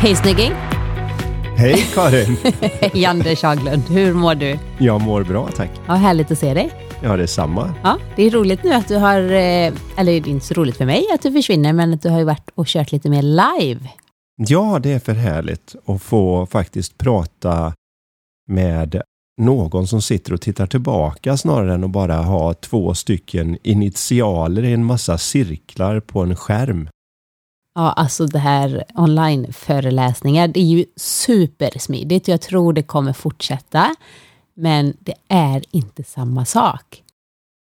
Hej snygging! Hej Karin! Hej Anders Haglund, hur mår du? Jag mår bra tack. Ja, härligt att se dig. Ja, det är samma. Ja, det är roligt nu att du har, eh, eller det är inte så roligt för mig att du försvinner, men att du har ju varit och kört lite mer live. Ja, det är för härligt att få faktiskt prata med någon som sitter och tittar tillbaka snarare än att bara ha två stycken initialer i en massa cirklar på en skärm. Ja, alltså det här online-föreläsningar, det är ju supersmidigt. Jag tror det kommer fortsätta, men det är inte samma sak.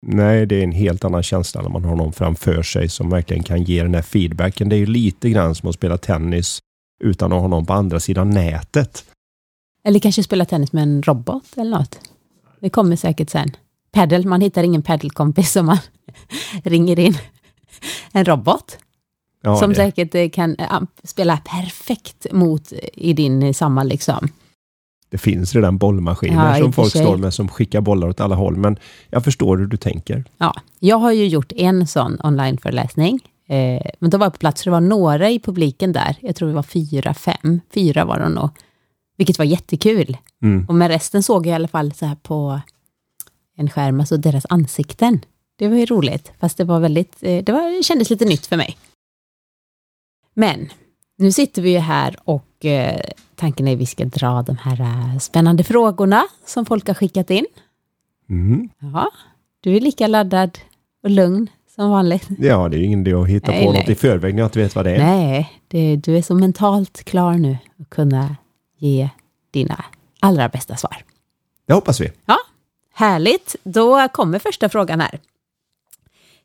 Nej, det är en helt annan känsla när man har någon framför sig som verkligen kan ge den här feedbacken. Det är ju lite grann som att spela tennis utan att ha någon på andra sidan nätet. Eller kanske spela tennis med en robot eller något. Det kommer säkert sen. Paddle, man hittar ingen paddelkompis som man ringer in en robot. Ja, som det. säkert eh, kan eh, spela perfekt mot eh, i din samma liksom. Det finns redan bollmaskiner Ja, som folk sig. står med som skickar bollar åt alla håll. Men jag förstår hur du tänker. Ja, jag har ju gjort en sån onlineföreläsning. Eh, men då var jag på plats, så det var några i publiken där. Jag tror det var fyra, fem. Fyra var de nog. Vilket var jättekul. Mm. Och med resten såg jag i alla fall så här på en skärm, alltså deras ansikten. Det var ju roligt, fast det var väldigt, det, var, det kändes lite nytt för mig. Men nu sitter vi ju här och eh, tanken är att vi ska dra de här eh, spännande frågorna som folk har skickat in. Mm. Ja, du är lika laddad och lugn som vanligt. Ja, det är ju ingen idé att hitta Nej, på nej. något i förväg när jag inte vet vad det är. Nej, det, du är så mentalt klar nu att kunna ge dina allra bästa svar. Det hoppas vi. Ja, härligt. Då kommer första frågan här.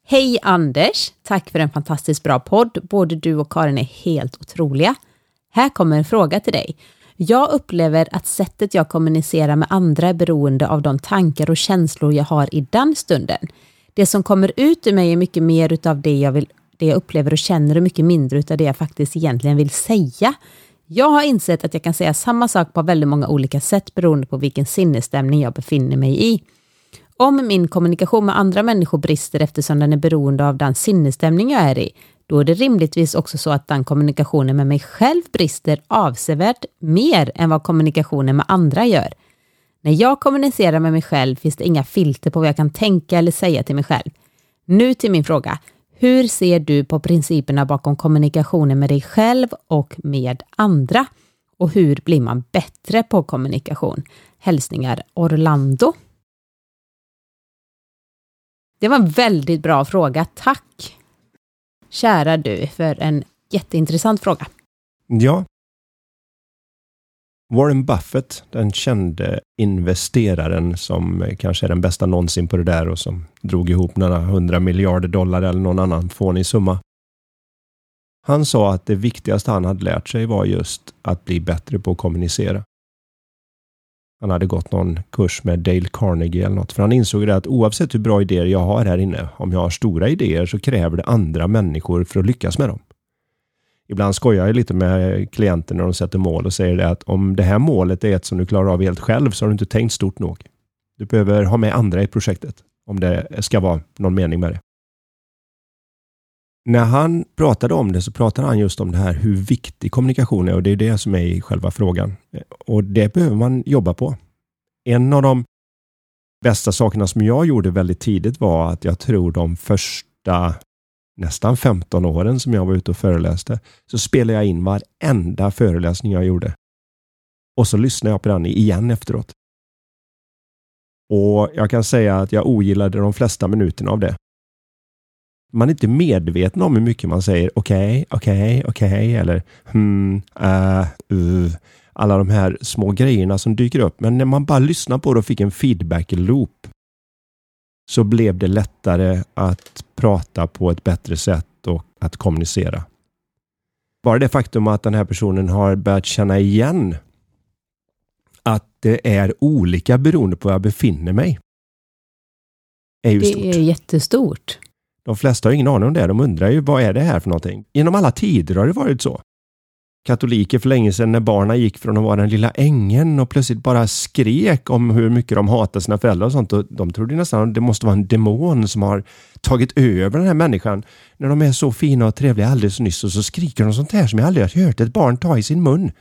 Hej Anders, tack för en fantastiskt bra podd. Både du och Karin är helt otroliga. Här kommer en fråga till dig. Jag upplever att sättet jag kommunicerar med andra är beroende av de tankar och känslor jag har i den stunden. Det som kommer ut ur mig är mycket mer utav det jag, vill, det jag upplever och känner och mycket mindre utav det jag faktiskt egentligen vill säga. Jag har insett att jag kan säga samma sak på väldigt många olika sätt beroende på vilken sinnesstämning jag befinner mig i. Om min kommunikation med andra människor brister eftersom den är beroende av den sinnesstämning jag är i, då är det rimligtvis också så att den kommunikationen med mig själv brister avsevärt mer än vad kommunikationen med andra gör. När jag kommunicerar med mig själv finns det inga filter på vad jag kan tänka eller säga till mig själv. Nu till min fråga. Hur ser du på principerna bakom kommunikationen med dig själv och med andra? Och hur blir man bättre på kommunikation? Hälsningar Orlando. Det var en väldigt bra fråga. Tack! Kära du för en jätteintressant fråga. Ja. Warren Buffett, den kände investeraren som kanske är den bästa någonsin på det där och som drog ihop några hundra miljarder dollar eller någon annan fånig summa. Han sa att det viktigaste han hade lärt sig var just att bli bättre på att kommunicera. Han hade gått någon kurs med Dale Carnegie eller något, för han insåg det att oavsett hur bra idéer jag har här inne, om jag har stora idéer så kräver det andra människor för att lyckas med dem. Ibland skojar jag lite med klienter när de sätter mål och säger det att om det här målet är ett som du klarar av helt själv så har du inte tänkt stort nog. Du behöver ha med andra i projektet om det ska vara någon mening med det. När han pratade om det så pratade han just om det här hur viktig kommunikation är och det är det som är i själva frågan. Och det behöver man jobba på. En av de bästa sakerna som jag gjorde väldigt tidigt var att jag tror de första nästan 15 åren som jag var ute och föreläste så spelade jag in varenda föreläsning jag gjorde. Och så lyssnade jag på den igen efteråt. Och jag kan säga att jag ogillade de flesta minuterna av det. Man är inte medveten om hur mycket man säger okej, okej, okej eller hmm, äh, uh, alla de här små grejerna som dyker upp. Men när man bara lyssnar på det och fick en feedback loop så blev det lättare att prata på ett bättre sätt och att kommunicera. Bara det faktum att den här personen har börjat känna igen att det är olika beroende på var jag befinner mig. Är Det stort. är jättestort. De flesta har ingen aning om det. De undrar ju vad är det här för någonting? Genom alla tider har det varit så. Katoliker för länge sedan när barnen gick från att vara den lilla ängeln och plötsligt bara skrek om hur mycket de hatar sina föräldrar och sånt. Och de trodde nästan att det måste vara en demon som har tagit över den här människan. När de är så fina och trevliga alldeles nyss och så skriker de sånt här som jag aldrig har hört ett barn ta i sin mun.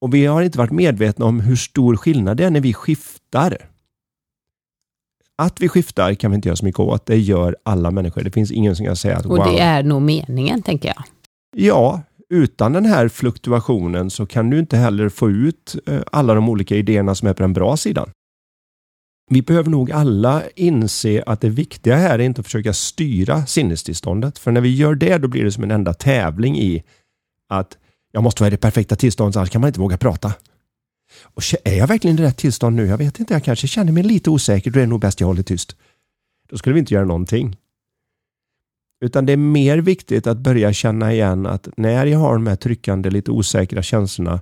Och vi har inte varit medvetna om hur stor skillnad det är när vi skiftar. Att vi skiftar kan vi inte göra så mycket åt. Det gör alla människor. Det finns ingen som kan säga att Och det är nog meningen, tänker jag. Ja, utan den här fluktuationen så kan du inte heller få ut eh, alla de olika idéerna som är på den bra sidan. Vi behöver nog alla inse att det viktiga här är inte att försöka styra sinnestillståndet. För när vi gör det, då blir det som en enda tävling i att jag måste vara i det perfekta tillståndet, annars kan man inte våga prata. Och är jag verkligen i rätt tillstånd nu? Jag vet inte, jag kanske känner mig lite osäker, då är det nog bäst jag håller tyst. Då skulle vi inte göra någonting. Utan det är mer viktigt att börja känna igen att när jag har de här tryckande, lite osäkra känslorna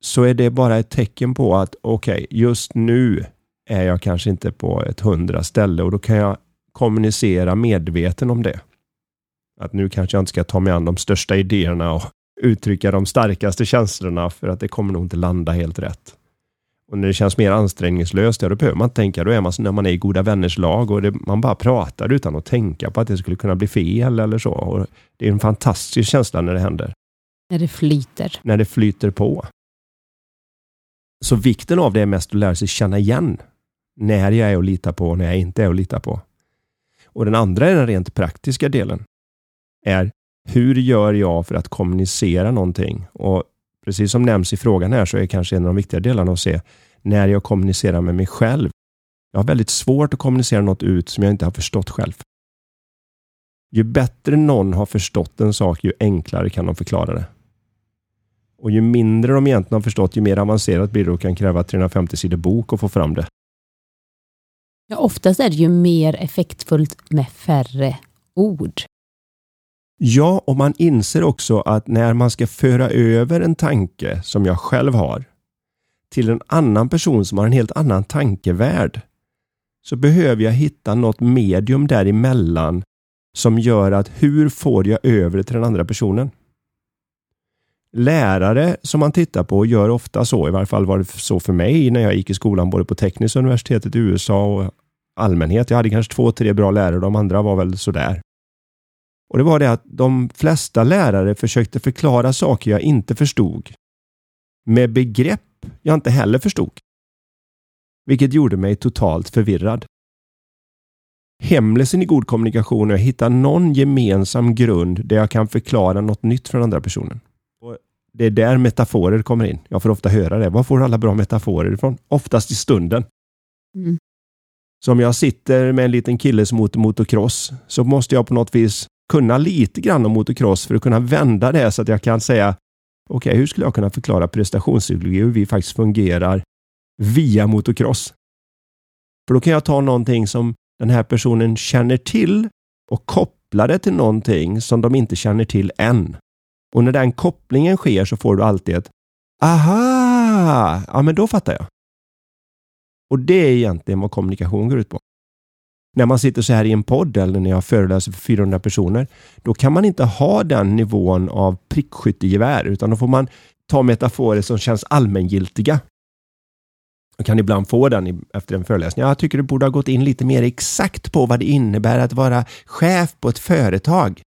så är det bara ett tecken på att okej, okay, just nu är jag kanske inte på ett hundra ställe och då kan jag kommunicera medveten om det. Att nu kanske jag inte ska ta mig an de största idéerna och uttrycka de starkaste känslorna för att det kommer nog inte landa helt rätt. Och när det känns mer ansträngningslöst, ja, då behöver man inte tänka. Då är man när man är i goda vänners lag och det, man bara pratar utan att tänka på att det skulle kunna bli fel eller så. Och det är en fantastisk känsla när det händer. När det flyter. När det flyter på. Så vikten av det är mest att lära sig känna igen när jag är att lita på och när jag inte är att lita på. Och den andra är den rent praktiska delen. Är hur gör jag för att kommunicera någonting? Och precis som nämns i frågan här så är kanske en av de viktiga delarna att se när jag kommunicerar med mig själv. Jag har väldigt svårt att kommunicera något ut som jag inte har förstått själv. Ju bättre någon har förstått en sak, ju enklare kan de förklara det. Och ju mindre de egentligen har förstått, ju mer avancerat blir det och kan kräva 350 sidor bok och få fram det. Ja, oftast är det ju mer effektfullt med färre ord. Ja, och man inser också att när man ska föra över en tanke som jag själv har till en annan person som har en helt annan tankevärld så behöver jag hitta något medium däremellan som gör att hur får jag över det till den andra personen? Lärare som man tittar på gör ofta så, i varje fall var det så för mig när jag gick i skolan både på tekniska universitetet i USA och allmänhet. Jag hade kanske två, tre bra lärare, de andra var väl sådär. Och det var det att de flesta lärare försökte förklara saker jag inte förstod med begrepp jag inte heller förstod. Vilket gjorde mig totalt förvirrad. Hemlisen i god kommunikation är att hitta någon gemensam grund där jag kan förklara något nytt för den andra personen. Och det är där metaforer kommer in. Jag får ofta höra det. Var får alla bra metaforer ifrån? Oftast i stunden. Mm. Så om jag sitter med en liten kille som åker motocross så måste jag på något vis kunna lite grann om motocross för att kunna vända det så att jag kan säga okej, okay, hur skulle jag kunna förklara prestationspsykologi och hur vi faktiskt fungerar via motocross? För då kan jag ta någonting som den här personen känner till och koppla det till någonting som de inte känner till än. Och när den kopplingen sker så får du alltid ett aha, ja men då fattar jag. Och det är egentligen vad kommunikation går ut på när man sitter så här i en podd eller när jag föreläser för 400 personer, då kan man inte ha den nivån av prickskyttegevär, utan då får man ta metaforer som känns allmängiltiga. Man kan ibland få den efter en föreläsning. Jag tycker du borde ha gått in lite mer exakt på vad det innebär att vara chef på ett företag.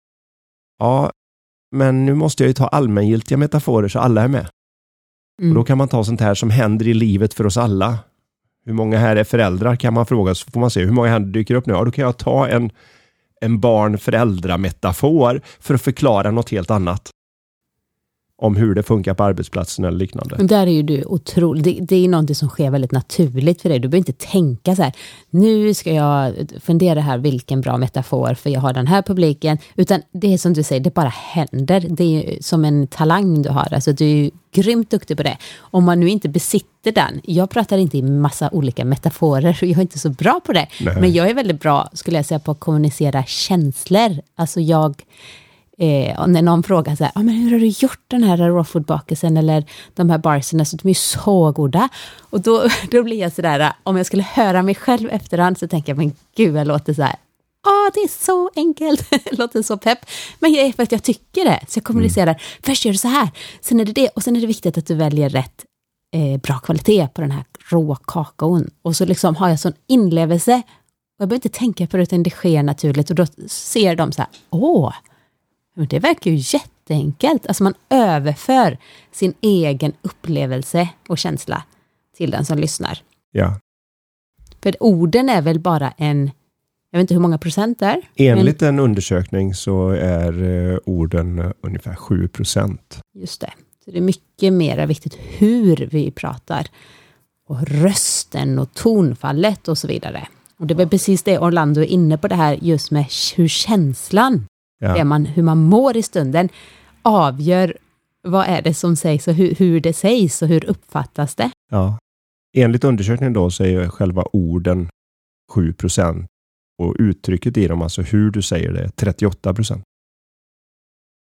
Ja, men nu måste jag ju ta allmängiltiga metaforer så alla är med. Mm. Och Då kan man ta sånt här som händer i livet för oss alla. Hur många här är föräldrar kan man fråga, så får man se hur många händer dyker upp nu. Ja, då kan jag ta en, en barn-föräldra-metafor för att förklara något helt annat. Om hur det funkar på arbetsplatsen eller liknande. Men där är ju du otrolig. Det, det är någonting som sker väldigt naturligt för dig. Du behöver inte tänka så här, nu ska jag fundera här, vilken bra metafor, för jag har den här publiken. Utan det är som du säger, det bara händer. Det är som en talang du har. Alltså du är grymt duktig på det. Om man nu inte besitter den. Jag pratar inte i massa olika metaforer och jag är inte så bra på det. Nej. Men jag är väldigt bra, skulle jag säga, på att kommunicera känslor. Alltså jag Eh, och när någon frågar så här, ah, men hur har du gjort den här raw food-bakelsen eller de här barsen, så de är så goda. Och då, då blir jag så där, om jag skulle höra mig själv efterhand så tänker jag, men gud, jag låter så här, ah, det är så enkelt, låter så pepp. Men det är för att jag tycker det, så jag kommunicerar, mm. först gör du så här, sen är det det, och sen är det viktigt att du väljer rätt eh, bra kvalitet på den här rå kakaon. Och så liksom har jag sån inlevelse, och jag behöver inte tänka på det, utan det sker naturligt, och då ser de så här, åh, det verkar ju jätteenkelt. Alltså man överför sin egen upplevelse och känsla till den som lyssnar. Ja. För orden är väl bara en, jag vet inte hur många procent det är. Enligt men... en undersökning så är eh, orden eh, ungefär 7 procent. Just det. Så det är mycket mer viktigt hur vi pratar. Och rösten och tonfallet och så vidare. Och det var precis det Orlando är inne på det här just med hur känslan ja. det man, hur man mår i stunden, avgör vad är det som sägs och hur, hur det sägs och hur uppfattas det. Ja. Enligt undersökningen då så är själva orden 7 procent och uttrycket i dem, alltså hur du säger det, 38 procent.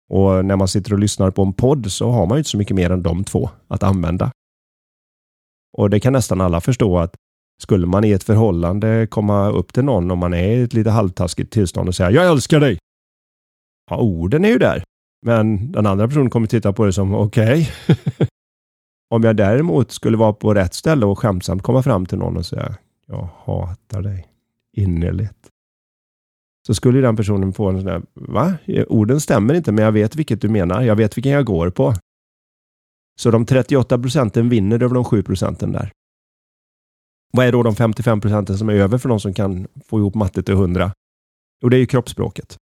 Och när man sitter och lyssnar på en podd så har man ju inte så mycket mer än de två att använda. Och det kan nästan alla förstå att skulle man i ett förhållande komma upp till någon om man är i ett lite halvtaskigt tillstånd och säga jag älskar dig ja, orden är ju där. Men den andra personen kommer titta på det som okej. Okay. Om jag däremot skulle vara på rätt ställe och skämtsamt komma fram till någon och säga jag hatar dig innerligt. Så skulle den personen få en sån där, va? Orden stämmer inte, men jag vet vilket du menar. Jag vet vilken jag går på. Så de 38 procenten vinner över de 7 procenten där. Vad är då de 55 procenten som är över för de som kan få ihop matte till 100? Jo, det är ju kroppsspråket.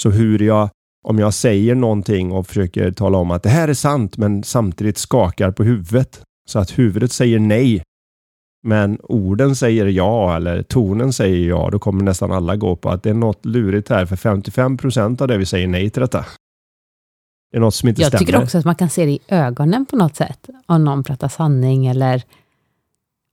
Så hur jag, om jag säger någonting och försöker tala om att det här är sant, men samtidigt skakar på huvudet så att huvudet säger nej, men orden säger ja eller tonen säger ja, då kommer nästan alla gå på att det är något lurigt här, för 55 procent av det vi säger nej till detta. Det är något som inte jag stämmer. Jag tycker också att man kan se det i ögonen på något sätt, om någon pratar sanning eller...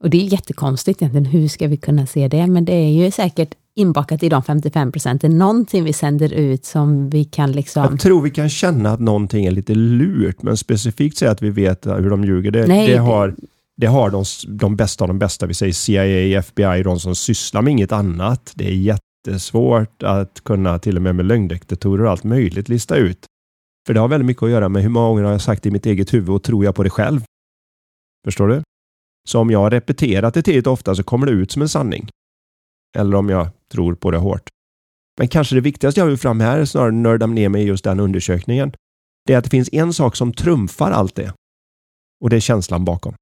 Och det är jättekonstigt egentligen, hur ska vi kunna se det? Men det är ju säkert inbakat i de 55 procenten, någonting vi sänder ut som vi kan liksom... Jag tror vi kan känna att någonting är lite lurt, men specifikt säga att vi vet hur de ljuger, det, Nej, det har, det har de, de bästa av de bästa, vi säger CIA, FBI, de som sysslar med inget annat. Det är jättesvårt att kunna, till och med med lögndetektorer och allt möjligt, lista ut. För det har väldigt mycket att göra med hur många gånger har jag sagt i mitt eget huvud och tror jag på det själv? Förstår du? Så om jag har repeterat det tillräckligt ofta så kommer det ut som en sanning. Eller om jag tror på det hårt. Men kanske det viktigaste jag vill fram här, snarare nörda ner mig i just den undersökningen, det är att det finns en sak som trumfar allt det. Och det är känslan bakom.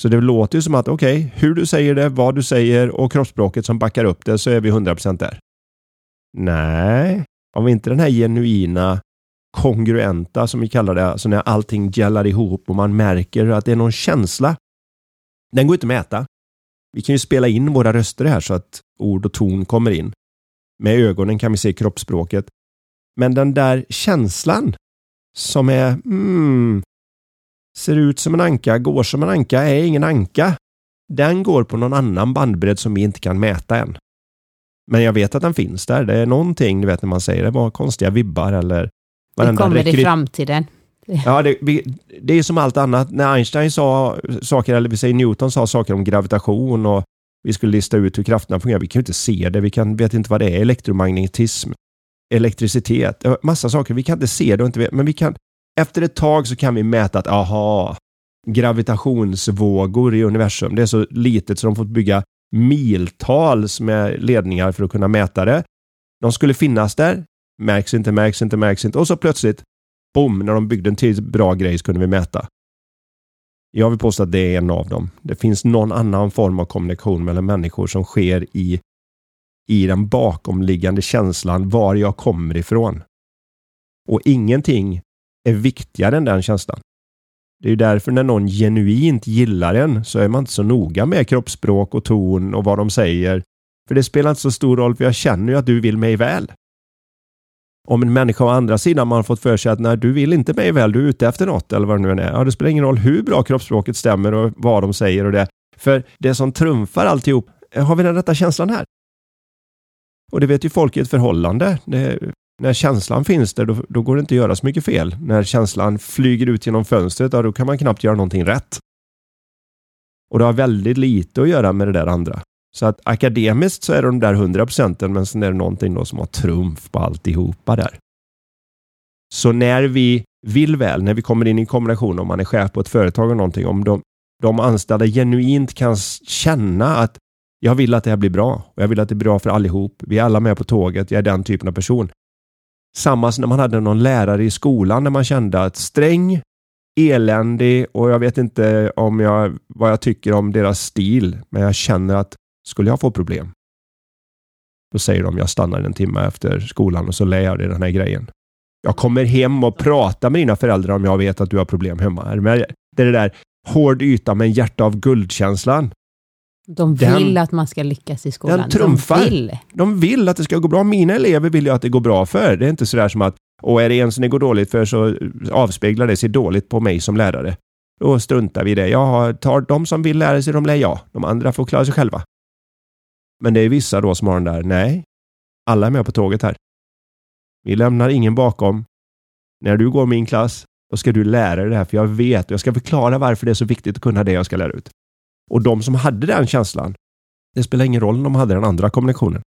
Så det låter ju som att okej, okay, hur du säger det, vad du säger och kroppsspråket som backar upp det så är vi 100% där. Nej, om inte den här genuina kongruenta som vi kallar det, alltså när allting gällar ihop och man märker att det är någon känsla. Den går inte att mäta. Vi kan ju spela in våra röster här så att ord och ton kommer in. Med ögonen kan vi se kroppsspråket. Men den där känslan som är mm, ser ut som en anka, går som en anka, är ingen anka. Den går på någon annan bandbredd som vi inte kan mäta än. Men jag vet att den finns där. Det är någonting, du vet när man säger det, bara konstiga vibbar eller... Det kommer i framtiden. Ja, det, det är som allt annat. När Einstein sa saker, eller vi säger Newton sa saker om gravitation och vi skulle lista ut hur krafterna fungerar. Vi kan ju inte se det. Vi kan, vet inte vad det är. Elektromagnetism, elektricitet, massa saker. Vi kan inte se det och inte men vi kan, efter ett tag så kan vi mäta att, aha, gravitationsvågor i universum. Det är så litet så de fått bygga miltals med ledningar för att kunna mäta det. De skulle finnas där, märks inte, märks inte, märks inte och så plötsligt Boom! När de byggde en till bra grej så kunde vi mäta. Jag vill påstå att det är en av dem. Det finns någon annan form av kommunikation mellan människor som sker i, i den bakomliggande känslan var jag kommer ifrån. Och ingenting är viktigare än den känslan. Det är därför när någon genuint gillar en så är man inte så noga med kroppsspråk och ton och vad de säger. För det spelar inte så stor roll för jag känner ju att du vill mig väl om en människa å andra sidan man har fått för sig att när du vill inte mig väl, du är ute efter något eller vad det nu än är. Ja, det spelar ingen roll hur bra kroppsspråket stämmer och vad de säger och det. För det som trumfar alltihop, eh, har vi den rätta känslan här? Och det vet ju folk i ett förhållande. Det, när känslan finns där, då, då, går det inte att göra så mycket fel. När känslan flyger ut genom fönstret, ja då kan man knappt göra någonting rätt. Och det har väldigt lite att göra med det där andra. Så att akademiskt så är det de där 100 procenten, men sen är det någonting då som har trumf på alltihopa där. Så när vi vill väl, när vi kommer in i en kombination, om man är chef på ett företag och någonting, om de, de anställda genuint kan känna att jag vill att det här blir bra och jag vill att det blir bra för allihop. Vi är alla med på tåget. Jag är den typen av person. Samma som när man hade någon lärare i skolan när man kände att sträng, eländig och jag vet inte om jag, vad jag tycker om deras stil, men jag känner att skulle jag få problem, då säger de jag stannar en timme efter skolan och så lär jag dig den här grejen. Jag kommer hem och pratar med dina föräldrar om jag vet att du har problem hemma. Det är det där hård yta med en hjärta av guldkänslan. De vill den, att man ska lyckas i skolan. Den trumfar. De vill. de vill att det ska gå bra. Mina elever vill jag att det går bra för. Det är inte sådär som att och är det en som det går dåligt för så avspeglar det sig dåligt på mig som lärare. Då struntar vi i det. Jag tar de som vill lära sig, de lär jag. De andra får klara sig själva. Men det är vissa då som har den där, nej, alla är med på tåget här. Vi lämnar ingen bakom. När du går min klass, då ska du lära dig det här, för jag vet och jag ska förklara varför det är så viktigt att kunna det jag ska lära ut. Och de som hade den känslan, det spelar ingen roll om de hade den andra kombinationen.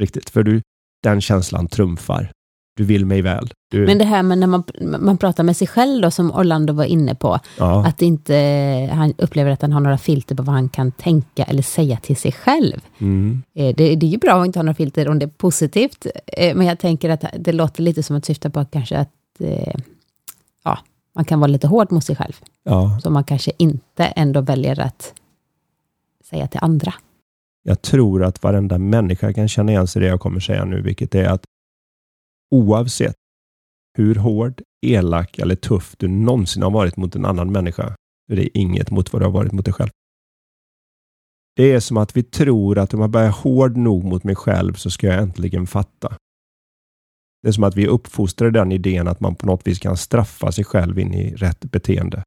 Riktigt, för du, den känslan trumfar. Du vill mig väl. Du... Men det här med när man, man pratar med sig själv då, som Orlando var inne på, ja. att inte han upplever att han har några filter på vad han kan tänka eller säga till sig själv. Mm. Eh, det, det, är ju bra att inte ha några filter om det är positivt, eh, men jag tänker att det låter lite som att syfta på kanske att eh, ja, man kan vara lite hård mot sig själv. Ja. Så man kanske inte ändå väljer att säga till andra. Jag tror att varenda människa kan känna igen sig i det jag kommer säga nu, vilket är att oavsett hur hård, elak eller tuff du någonsin har varit mot en annan människa, är det inget mot vad du har varit mot dig själv. Det är som att vi tror att om jag börjar hård nog mot mig själv så ska jag äntligen fatta. Det är som att vi uppfostrar den idén att man på något vis kan straffa sig själv in i rätt beteende.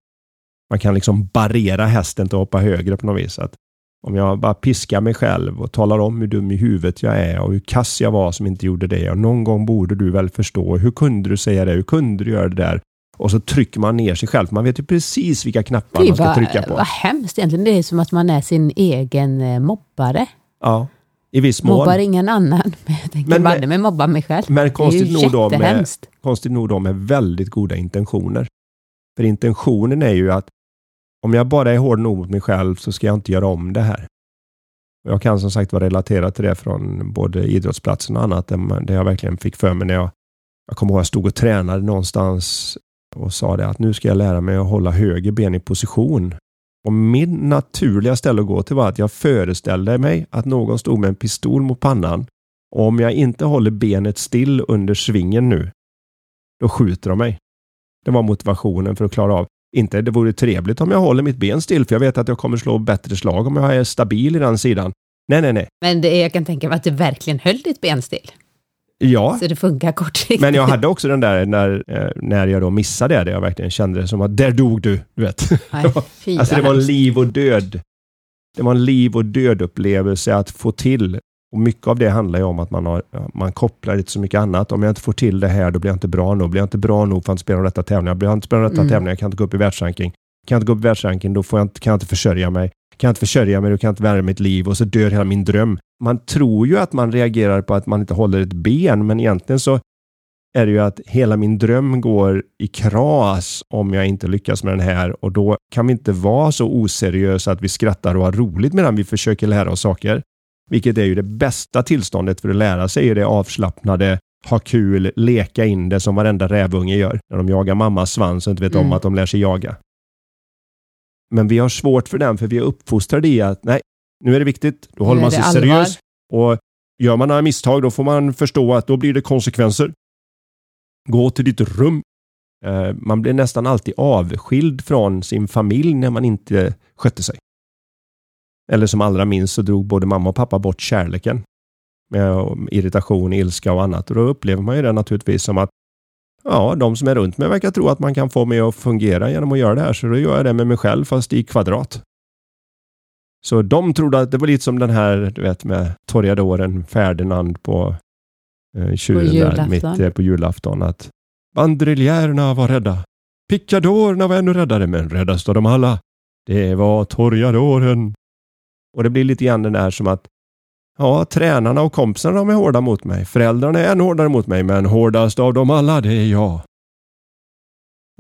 Man kan liksom barrera hästen till att hoppa högre på något vis. Att om jag bara piskar mig själv och talar om hur dum i huvudet jag är och hur kass jag var som inte gjorde det. Och någon gång borde du väl förstå. Hur kunde du säga det? Hur kunde du göra det där? Och så trycker man ner sig själv. Man vet ju precis vilka knappar man ska trycka på. Vad hemskt egentligen. Det är som att man är sin egen eh, mobbare. Ja, i viss mån. Mobbar ingen annan. Jag tänker men, bara med mobba mig själv. Men konstigt nog, då med, konstigt nog då med väldigt goda intentioner. För intentionen är ju att om jag bara är hård nog mot mig själv så ska jag inte göra om det här. Jag kan som sagt vara relaterad till det från både idrottsplatsen och annat, det jag verkligen fick för mig när jag, jag kommer ihåg att jag stod och tränade någonstans och sa det att nu ska jag lära mig att hålla höger ben i position. Och min naturliga ställe att gå till var att jag föreställde mig att någon stod med en pistol mot pannan och om jag inte håller benet still under svingen nu, då skjuter de mig. Det var motivationen för att klara av. Inte det vore trevligt om jag håller mitt ben still, för jag vet att jag kommer slå bättre slag om jag är stabil i den sidan. Nej, nej, nej. Men det, jag kan tänka mig att du verkligen höll ditt ben still. Ja. Så det funkar kortsiktigt. Men jag hade också den där när, eh, när jag då missade det, där jag verkligen kände det som att där dog du, du vet. Nej, alltså det var liv och död. Det var en liv och död upplevelse att få till och Mycket av det handlar ju om att man, har, man kopplar det till så mycket annat. Om jag inte får till det här, då blir jag inte bra nog. Blir jag inte bra nog för att spela de rätta tävlingarna, blir jag inte spela de rätta mm. tävlingarna, jag kan inte gå upp i världsranking. Kan jag inte gå upp i världsranking, då får jag inte, kan jag inte försörja mig. Kan jag inte försörja mig, då kan jag inte värna mitt liv och så dör hela min dröm. Man tror ju att man reagerar på att man inte håller ett ben, men egentligen så är det ju att hela min dröm går i kras om jag inte lyckas med den här och då kan vi inte vara så oseriösa att vi skrattar och har roligt medan vi försöker lära oss saker. Vilket är ju det bästa tillståndet för att lära sig, det avslappnade, ha kul, leka in det som varenda rävunge gör när de jagar mammas svans och inte vet mm. om att de lär sig jaga. Men vi har svårt för den, för vi är uppfostrade i att nej, nu är det viktigt, då håller man sig seriös. Och gör man några misstag, då får man förstå att då blir det konsekvenser. Gå till ditt rum. Eh, man blir nästan alltid avskild från sin familj när man inte skötte sig. Eller som allra minst så drog både mamma och pappa bort kärleken. Med irritation, ilska och annat. Och då upplever man ju det naturligtvis som att ja, de som är runt mig verkar tro att man kan få mig att fungera genom att göra det här. Så då gör jag det med mig själv fast i kvadrat. Så de trodde att det var lite som den här, du vet, med Toreadoren Ferdinand på eh, tjuren där, mitt eh, på julafton. Att bandriljärerna var rädda. Picadorerna var ännu räddare, men räddast av dem alla, det var Toreadoren. Och det blir lite grann den där som att Ja, tränarna och kompisarna de är hårda mot mig. Föräldrarna är ännu hårdare mot mig, men hårdast av dem alla, det är jag.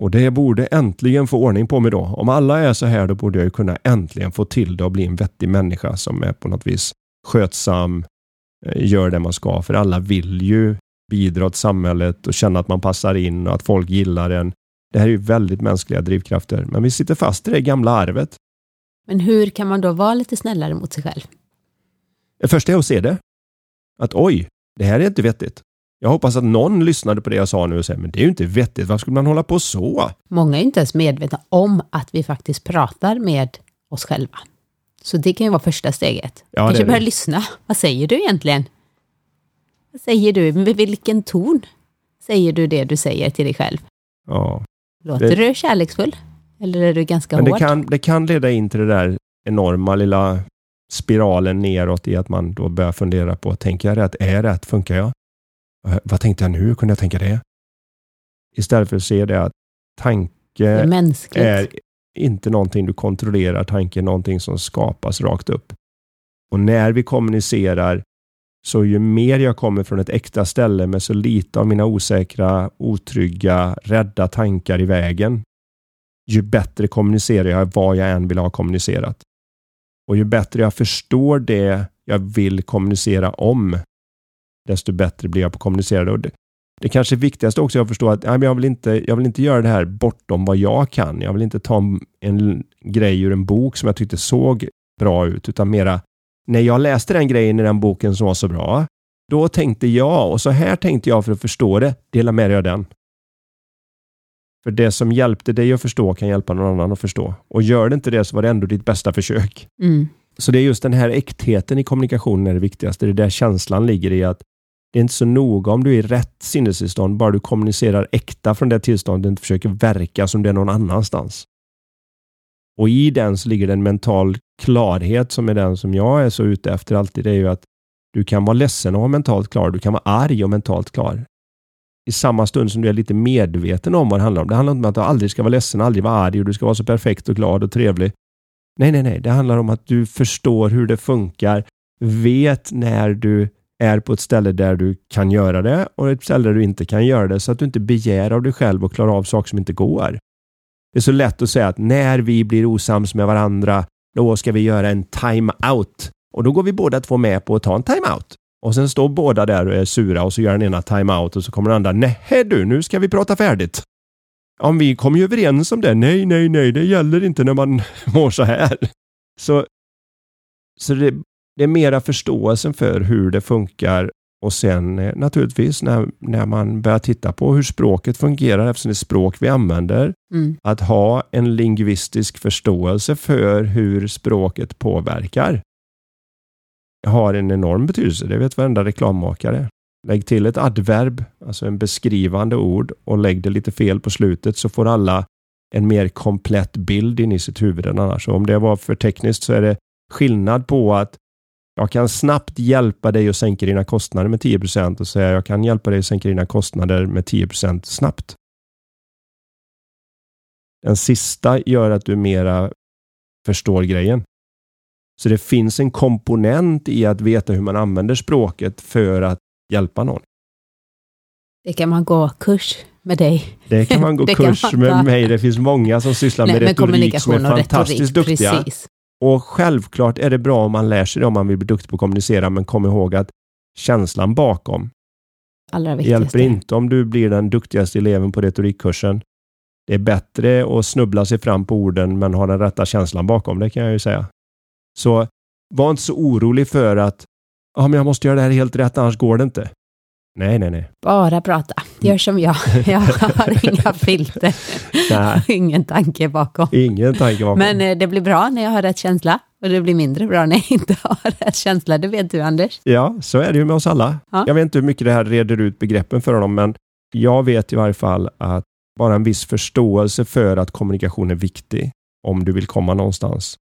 Och det borde äntligen få ordning på mig då. Om alla är så här, då borde jag ju kunna äntligen få till det och bli en vettig människa som är på något vis skötsam, eh, gör det man ska. För alla vill ju bidra till samhället och känna att man passar in och att folk gillar en. Det här är ju väldigt mänskliga drivkrafter, men vi sitter fast i det gamla arvet. Men hur kan man då vara lite snällare mot sig själv? Det första är att se det. Att oj, det här är inte vettigt. Jag hoppas att någon lyssnade på det jag sa nu och säger, men det är ju inte vettigt, varför skulle man hålla på så? Många är inte ens medvetna om att vi faktiskt pratar med oss själva. Så det kan ju vara första steget. Ja, Kanske börja lyssna. Vad säger du egentligen? Vad säger du? Med vilken ton säger du det du säger till dig själv? Ja. Låter det... du kärleksfull? Eller är du ganska men det hård? Kan, det kan leda in till det där enorma lilla spiralen neråt i att man då börjar fundera på, tänker jag rätt? Är jag rätt? Funkar jag? Vad tänkte jag nu? Hur kunde jag tänka det? Istället för att se det att tanke är, är, inte någonting du kontrollerar. Tanke är någonting som skapas rakt upp. Och när vi kommunicerar så ju mer jag kommer från ett äkta ställe med så lite av mina osäkra, otrygga, rädda tankar i vägen, ju bättre kommunicerar jag vad jag än vill ha kommunicerat. Och ju bättre jag förstår det jag vill kommunicera om, desto bättre blir jag på att kommunicera. Och det, det kanske viktigaste också är att förstå att nej, jag, vill inte, jag vill inte göra det här bortom vad jag kan. Jag vill inte ta en grej ur en bok som jag tyckte såg bra ut, utan mera när jag läste den grejen i den boken som var så bra, då tänkte jag och så här tänkte jag för att förstå det, dela med dig av den. För det som hjälpte dig att förstå kan hjälpa någon annan att förstå. Och gör det inte det så var det ändå ditt bästa försök. Mm. Så det är just den här äktheten i kommunikationen är det viktigaste. Det är där känslan ligger i att det är inte så noga om du är i rätt sinnestillstånd, bara du kommunicerar äkta från det tillståndet, och inte försöker verka som det är någon annanstans. Och i den så ligger det en mental klarhet som är den som jag är så ute efter alltid. Det är ju att du kan vara ledsen och vara mentalt klar. Du kan vara arg och mentalt klar. I samma stund som du är lite medveten om vad det handlar om. Det handlar inte om att du aldrig ska vara ledsen, aldrig vara arg och du ska vara så perfekt och glad och trevlig. Nej, nej, nej. Det handlar om att du förstår hur det funkar, vet när du är på ett ställe där du kan göra det och ett ställe där du inte kan göra det så att du inte begär av dig själv och klarar av saker som inte går. Det är så lätt att säga att när vi blir osams med varandra, då ska vi göra en time-out. Och då går vi båda två med på att ta en time-out. Och sen står båda där och är sura och så gör den ena time-out och så kommer den andra, nej du, nu ska vi prata färdigt. Om vi kommer ju överens om det. Nej, nej, nej, det gäller inte när man mår så här. Så, så det, det är mera förståelsen för hur det funkar och sen eh, naturligtvis när, när man börjar titta på hur språket fungerar eftersom det är språk vi använder. Mm. Att ha en lingvistisk förståelse för hur språket påverkar har en enorm betydelse. Det vet varenda reklammakare. Lägg till ett adverb, alltså en beskrivande ord och lägg det lite fel på slutet så får alla en mer komplett bild in i sitt huvud än annars. Och om det var för tekniskt så är det skillnad på att jag kan snabbt hjälpa dig att sänka dina kostnader med 10% och säga jag kan hjälpa dig att sänka dina kostnader med 10% snabbt. Den sista gör att du mera förstår grejen. Så det finns en komponent i att veta hur man använder språket för att hjälpa någon. Det kan man gå kurs med dig. Det kan man gå kurs man med mig. Det finns många som sysslar Nej, med retorik som är fantastiskt retorik, duktiga. Precis. Och självklart är det bra om man lär sig det om man vill bli duktig på att kommunicera, men kom ihåg att känslan bakom Allra hjälper inte om du blir den duktigaste eleven på retorikkursen. Det är bättre att snubbla sig fram på orden men ha den rätta känslan bakom, det kan jag ju säga. Så var inte så orolig för att ja, men jag måste göra det här helt rätt, annars går det inte. Nej, nej, nej. Bara prata. Gör som jag. Jag har inga filter. Ingen tanke bakom. Ingen tanke bakom. Men eh, det blir bra när jag har rätt känsla och det blir mindre bra när jag inte har rätt känsla. Det vet du, Anders. Ja, så är det ju med oss alla. Ja. Jag vet inte hur mycket det här reder ut begreppen för honom, men jag vet i varje fall att bara en viss förståelse för att kommunikation är viktig om du vill komma någonstans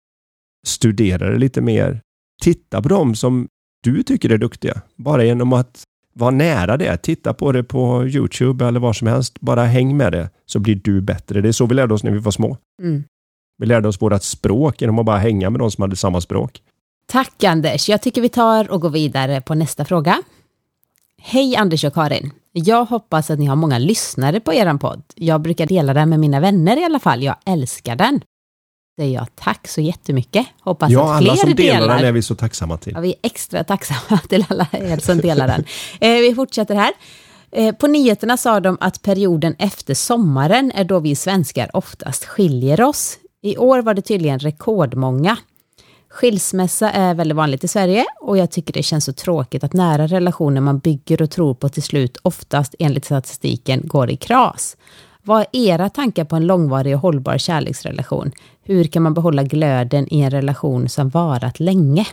studera det lite mer. Titta på dem som du tycker är duktiga. Bara genom att vara nära det. Titta på det på Youtube eller var som helst. Bara häng med det så blir du bättre. Det är så vi lärde oss när vi var små. Mm. Vi lärde oss vårt språk genom att bara hänga med de som hade samma språk. Tack Anders. Jag tycker vi tar och går vidare på nästa fråga. Hej Anders och Karin. Jag hoppas att ni har många lyssnare på er podd. Jag brukar dela den med mina vänner i alla fall. Jag älskar den. Säger jag tack så jättemycket. Hoppas Ja, att fler alla som delar delar. den är vi så tacksamma till. Ja, vi är extra tacksamma till alla er som delar den. Eh, vi fortsätter här. Eh, på nyheterna sa de att perioden efter sommaren är då vi svenskar oftast skiljer oss. I år var det tydligen rekordmånga. Skilsmässa är väldigt vanligt i Sverige och jag tycker det känns så tråkigt att nära relationer man bygger och tror på till slut oftast enligt statistiken går i kras. Vad är era tankar på en långvarig och hållbar kärleksrelation? Hur kan man behålla glöden i en relation som varat länge?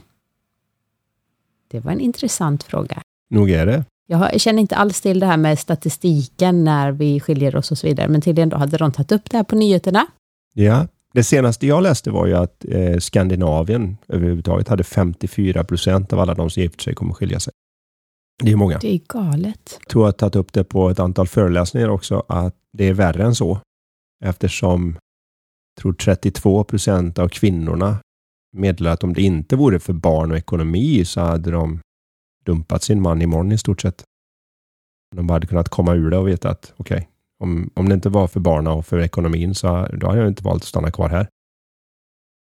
Det var en intressant fråga. Nog är det. Jag känner inte alls till det här med statistiken när vi skiljer oss och så vidare, men tydligen då hade de tagit upp det här på nyheterna. Ja, det senaste jag läste var ju att eh, Skandinavien överhuvudtaget hade 54 procent av alla de som gifter sig kommer skilja sig. Det är många. Det är galet. Jag tror jag har tagit upp det på ett antal föreläsningar också, att det är värre än så. Eftersom tror 32 procent av kvinnorna meddelar att om det inte vore för barn och ekonomi så hade de dumpat sin man imorgon i stort sett. De bara hade kunnat komma ur det och veta att okej, om, om det inte var för barnen och för ekonomin så då hade jag inte valt att stanna kvar här.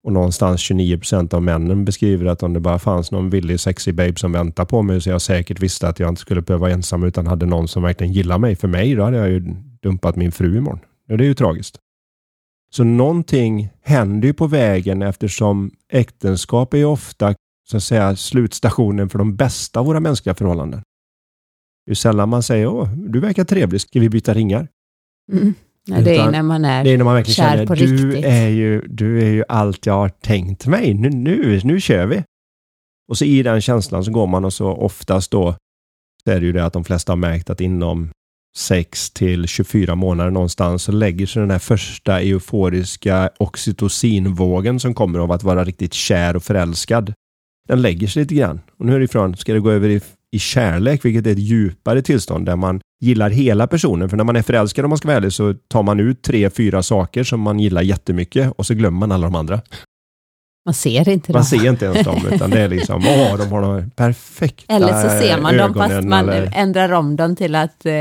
Och någonstans 29 procent av männen beskriver att om det bara fanns någon villig sexy babe som väntar på mig så jag säkert visste att jag inte skulle behöva vara ensam utan hade någon som verkligen gillar mig. För mig då hade jag ju dumpat min fru imorgon. Och det är ju tragiskt. Så någonting händer ju på vägen eftersom äktenskap är ju ofta så att säga slutstationen för de bästa av våra mänskliga förhållanden. Det är sällan man säger åh, du verkar trevlig, ska vi byta ringar? Mm. Ja, det är när man är... Det är när man verkligen Kär känner på du riktigt. är, ju, du är ju allt jag har tänkt mig. Nu, nu, nu kör vi. Och så i den känslan så går man och så oftast då så är det ju det att de flesta har märkt att inom 6 till 24 månader någonstans så lägger sig den här första euforiska oxytocinvågen som kommer av att vara riktigt kär och förälskad. Den lägger sig lite grann. Och nu härifrån ska det gå över i, i kärlek, vilket är ett djupare tillstånd där man gillar hela personen. För när man är förälskad, om man ska vara ärlig, så tar man ut tre, fyra saker som man gillar jättemycket och så glömmer man alla de andra. Man ser inte Man dem. ser inte ens dem, utan det är liksom, åh, de har de perfekta Eller så ser man dem fast man eller- ändrar om dem till att eh,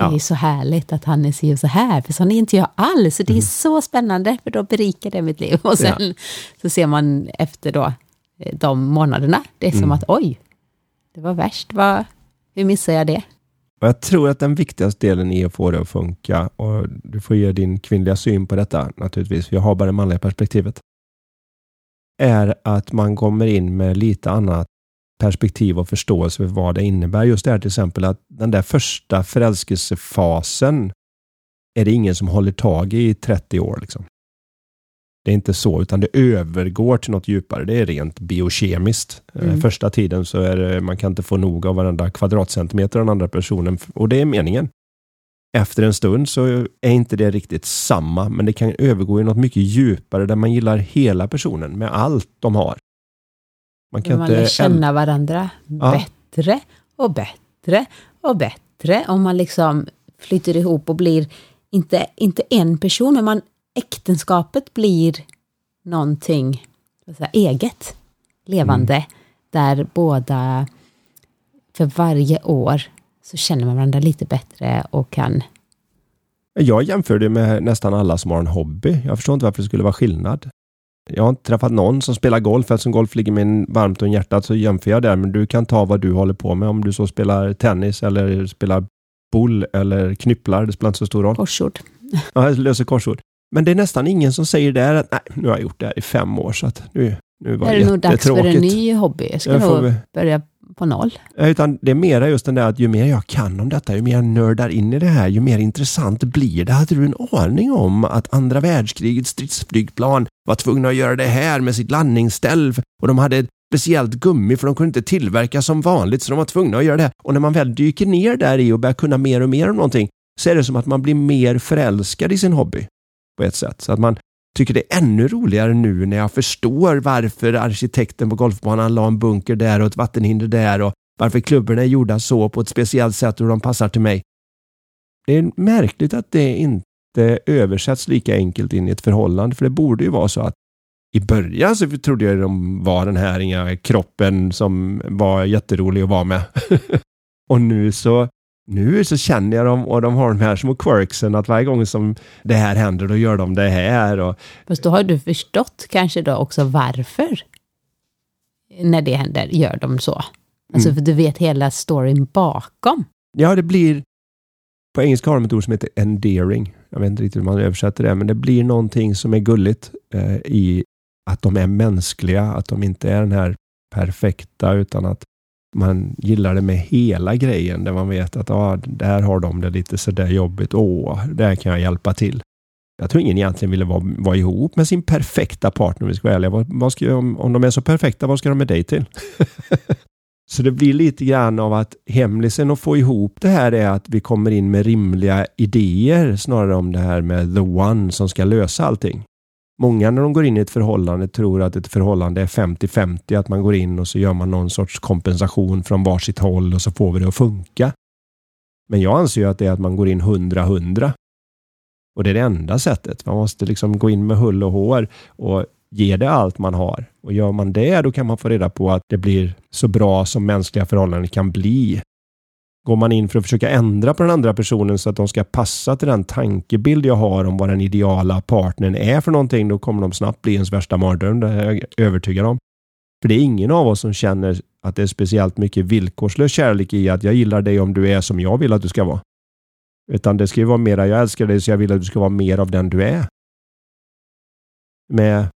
det Ja. är så härligt att han är si och så här, för sån är inte jag alls. Så det är så spännande, för då berikar det mitt liv. Och sen så ser man efter då eh, de månaderna, det är som Mm. att oj, det var värst. Vad, hur missar jag det? Och jag tror att den viktigaste delen i att få det att funka, och du får ge din kvinnliga syn på detta naturligtvis, för jag har bara det manliga perspektivet, är att man kommer in med lite annat perspektiv och förståelse för vad det innebär. Just det här till exempel att den där första förälskelsefasen är det ingen som håller tag i i 30 år. Liksom. Det är inte så, utan det övergår till något djupare. Det är rent biokemiskt. Eh, Mm. Första tiden så är det, man kan inte få nog av varenda kvadratcentimeter av den andra personen och det är meningen. Efter en stund så är inte det riktigt samma, men det kan övergå i något mycket djupare där man gillar hela personen med allt de har. Man kan Man inte känna varandra Ja. bättre och bättre och bättre. Om man liksom flyter ihop och blir, inte, inte en person, men man, äktenskapet blir någonting säga, eget, levande, Mm. där båda för varje år så känner man varandra lite bättre och kan... Jag jämför det med nästan alla som har en hobby. Jag förstår inte varför det skulle vara skillnad. Jag har inte träffat någon som spelar golf. Eftersom golf ligger mig varmt om hjärtat så jämför jag där. Men du kan ta vad du håller på med. Om du så spelar tennis eller spelar boll eller knypplar. Det spelar inte så stor roll. Korsord. Ja, jag löser korsord. Men det är nästan ingen som säger där att nej, nu har jag gjort det här i fem år så att nu, nu var Är det det nog dags för en jättetråkigt. ny hobby? Jag ska nog väl- börja på noll. Utan det är mera just den där att ju mer jag kan om detta, ju mer jag nördar in i det här, ju mer intressant blir det. Hade du en aning om att andra världskrigets stridsflygplan var tvungna att göra det här med sitt landningsställ och de hade ett speciellt gummi för de kunde inte tillverka som vanligt så de var tvungna att göra det. Och när man väl dyker ner där i och börjar kunna mer och mer om någonting så är det som att man blir mer förälskad i sin hobby på ett sätt. Så att man, tycker det är ännu roligare nu när jag förstår varför arkitekten på golfbanan la en bunker där och ett vattenhinder där och varför klubborna är gjorda så på ett speciellt sätt och de passar till mig. Det är märkligt att det inte översätts lika enkelt in i ett förhållande, för det borde ju vara så att i början så trodde jag de var den här inga kroppen som var jätterolig att vara med. och nu så nu så känner jag dem och de har de här små quirksen att varje gång som det här händer då gör de det här. Och... Fast då har du förstått kanske då också varför när det händer gör de så. Alltså mm. för du vet hela storyn bakom. Ja, det blir på engelska har de ett ord som heter endearing. Jag vet inte riktigt hur man översätter det, men det blir någonting som är gulligt eh, i att de är mänskliga, att de inte är den här perfekta, utan att man gillar det med hela grejen, där man vet att ah, där har de det lite sådär jobbigt. Åh, där kan jag hjälpa till. Jag tror ingen egentligen ville vara, vara ihop med sin perfekta partner, om vi ska vara ärliga. Vad, vad ska, om, om de är så perfekta, vad ska de med dig till? så det blir lite grann av att hemlisen att få ihop det här är att vi kommer in med rimliga idéer snarare om det här med the one som ska lösa allting. Många när de går in i ett förhållande tror att ett förhållande är 50-50, att man går in och så gör man någon sorts kompensation från varsitt håll och så får vi det att funka. Men jag anser ju att det är att man går in 100-100. Och det är det enda sättet. Man måste liksom gå in med hull och hår och ge det allt man har. Och gör man det, då kan man få reda på att det blir så bra som mänskliga förhållanden kan bli. Går man in för att försöka ändra på den andra personen så att de ska passa till den tankebild jag har om vad den ideala partnern är för någonting, då kommer de snabbt bli ens värsta mardröm. Det är jag övertygad om. För det är ingen av oss som känner att det är speciellt mycket villkorslös kärlek i att jag gillar dig om du är som jag vill att du ska vara. Utan det ska ju vara mera, jag älskar dig så jag vill att du ska vara mer av den du är. Med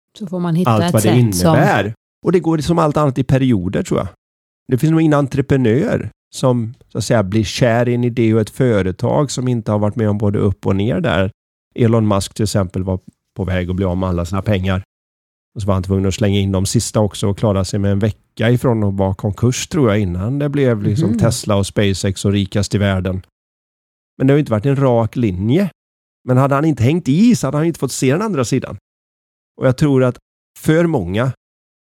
allt vad det innebär. Som... Och det går som allt annat i perioder tror jag. Det finns nog ingen entreprenör som så att säga blir kär i en idé och ett företag som inte har varit med om både upp och ner där. Elon Musk till exempel var på väg att bli av med alla sina pengar. Och så var han tvungen att slänga in de sista också och klara sig med en vecka ifrån att vara konkurs tror jag innan det blev liksom mm. Tesla och SpaceX och rikast i världen. Men det har inte varit en rak linje. Men hade han inte hängt i så hade han inte fått se den andra sidan. Och jag tror att för många,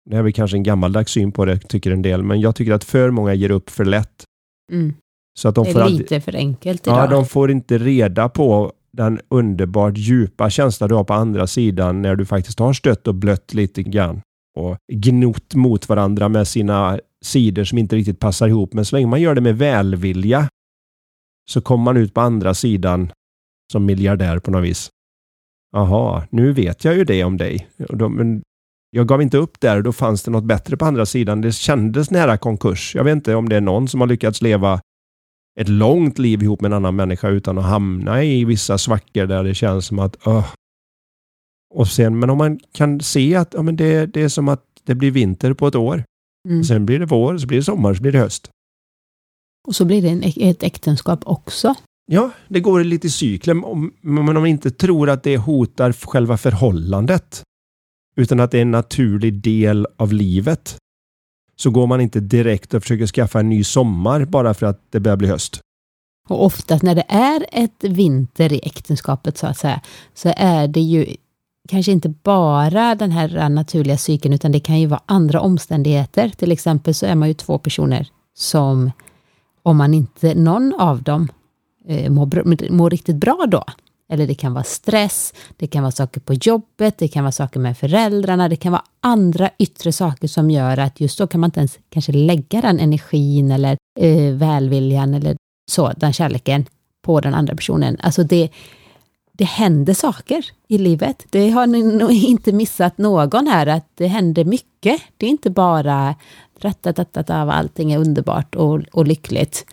det är väl kanske en gammaldags syn på det, tycker en del, men jag tycker att för många ger upp för lätt Mm. Så att de det är får lite för enkelt idag. Ja, de får inte reda på den underbart djupa känsla du har på andra sidan när du faktiskt har stött och blött lite grann och gnott mot varandra med sina sidor som inte riktigt passar ihop. Men så länge man gör det med välvilja så kommer man ut på andra sidan som miljardär på något vis. Jaha, nu vet jag ju det om dig. Men jag gav inte upp där och då fanns det något bättre på andra sidan. Det kändes nära konkurs. Jag vet inte om det är någon som har lyckats leva ett långt liv ihop med en annan människa utan att hamna i vissa svackor där det känns som att uh. och sen, Men om man kan se att ja, men det, det är som att det blir vinter på ett år. Mm. Sen blir det vår, så blir det sommar, så blir det höst. Och så blir det en, ett äktenskap också. Ja, det går lite i cykler. Men om man inte tror att det hotar själva förhållandet utan att det är en naturlig del av livet. Så går man inte direkt och försöker skaffa en ny sommar bara för att det börjar bli höst. Och oftast när det är ett vinter i äktenskapet så att säga, så är det ju kanske inte bara den här naturliga cykeln, utan det kan ju vara andra omständigheter. Till exempel så är man ju två personer som, om man inte någon av dem eh, mår, mår riktigt bra då, eller det kan vara stress, det kan vara saker på jobbet, det kan vara saker med föräldrarna, det kan vara andra yttre saker som gör att just då kan man inte ens kanske lägga den energin eller eh, välviljan eller så, den kärleken på den andra personen. Alltså det, det händer saker i livet. Det har ni nog inte missat någon här, att det händer mycket. Det är inte bara av allting är underbart och, och lyckligt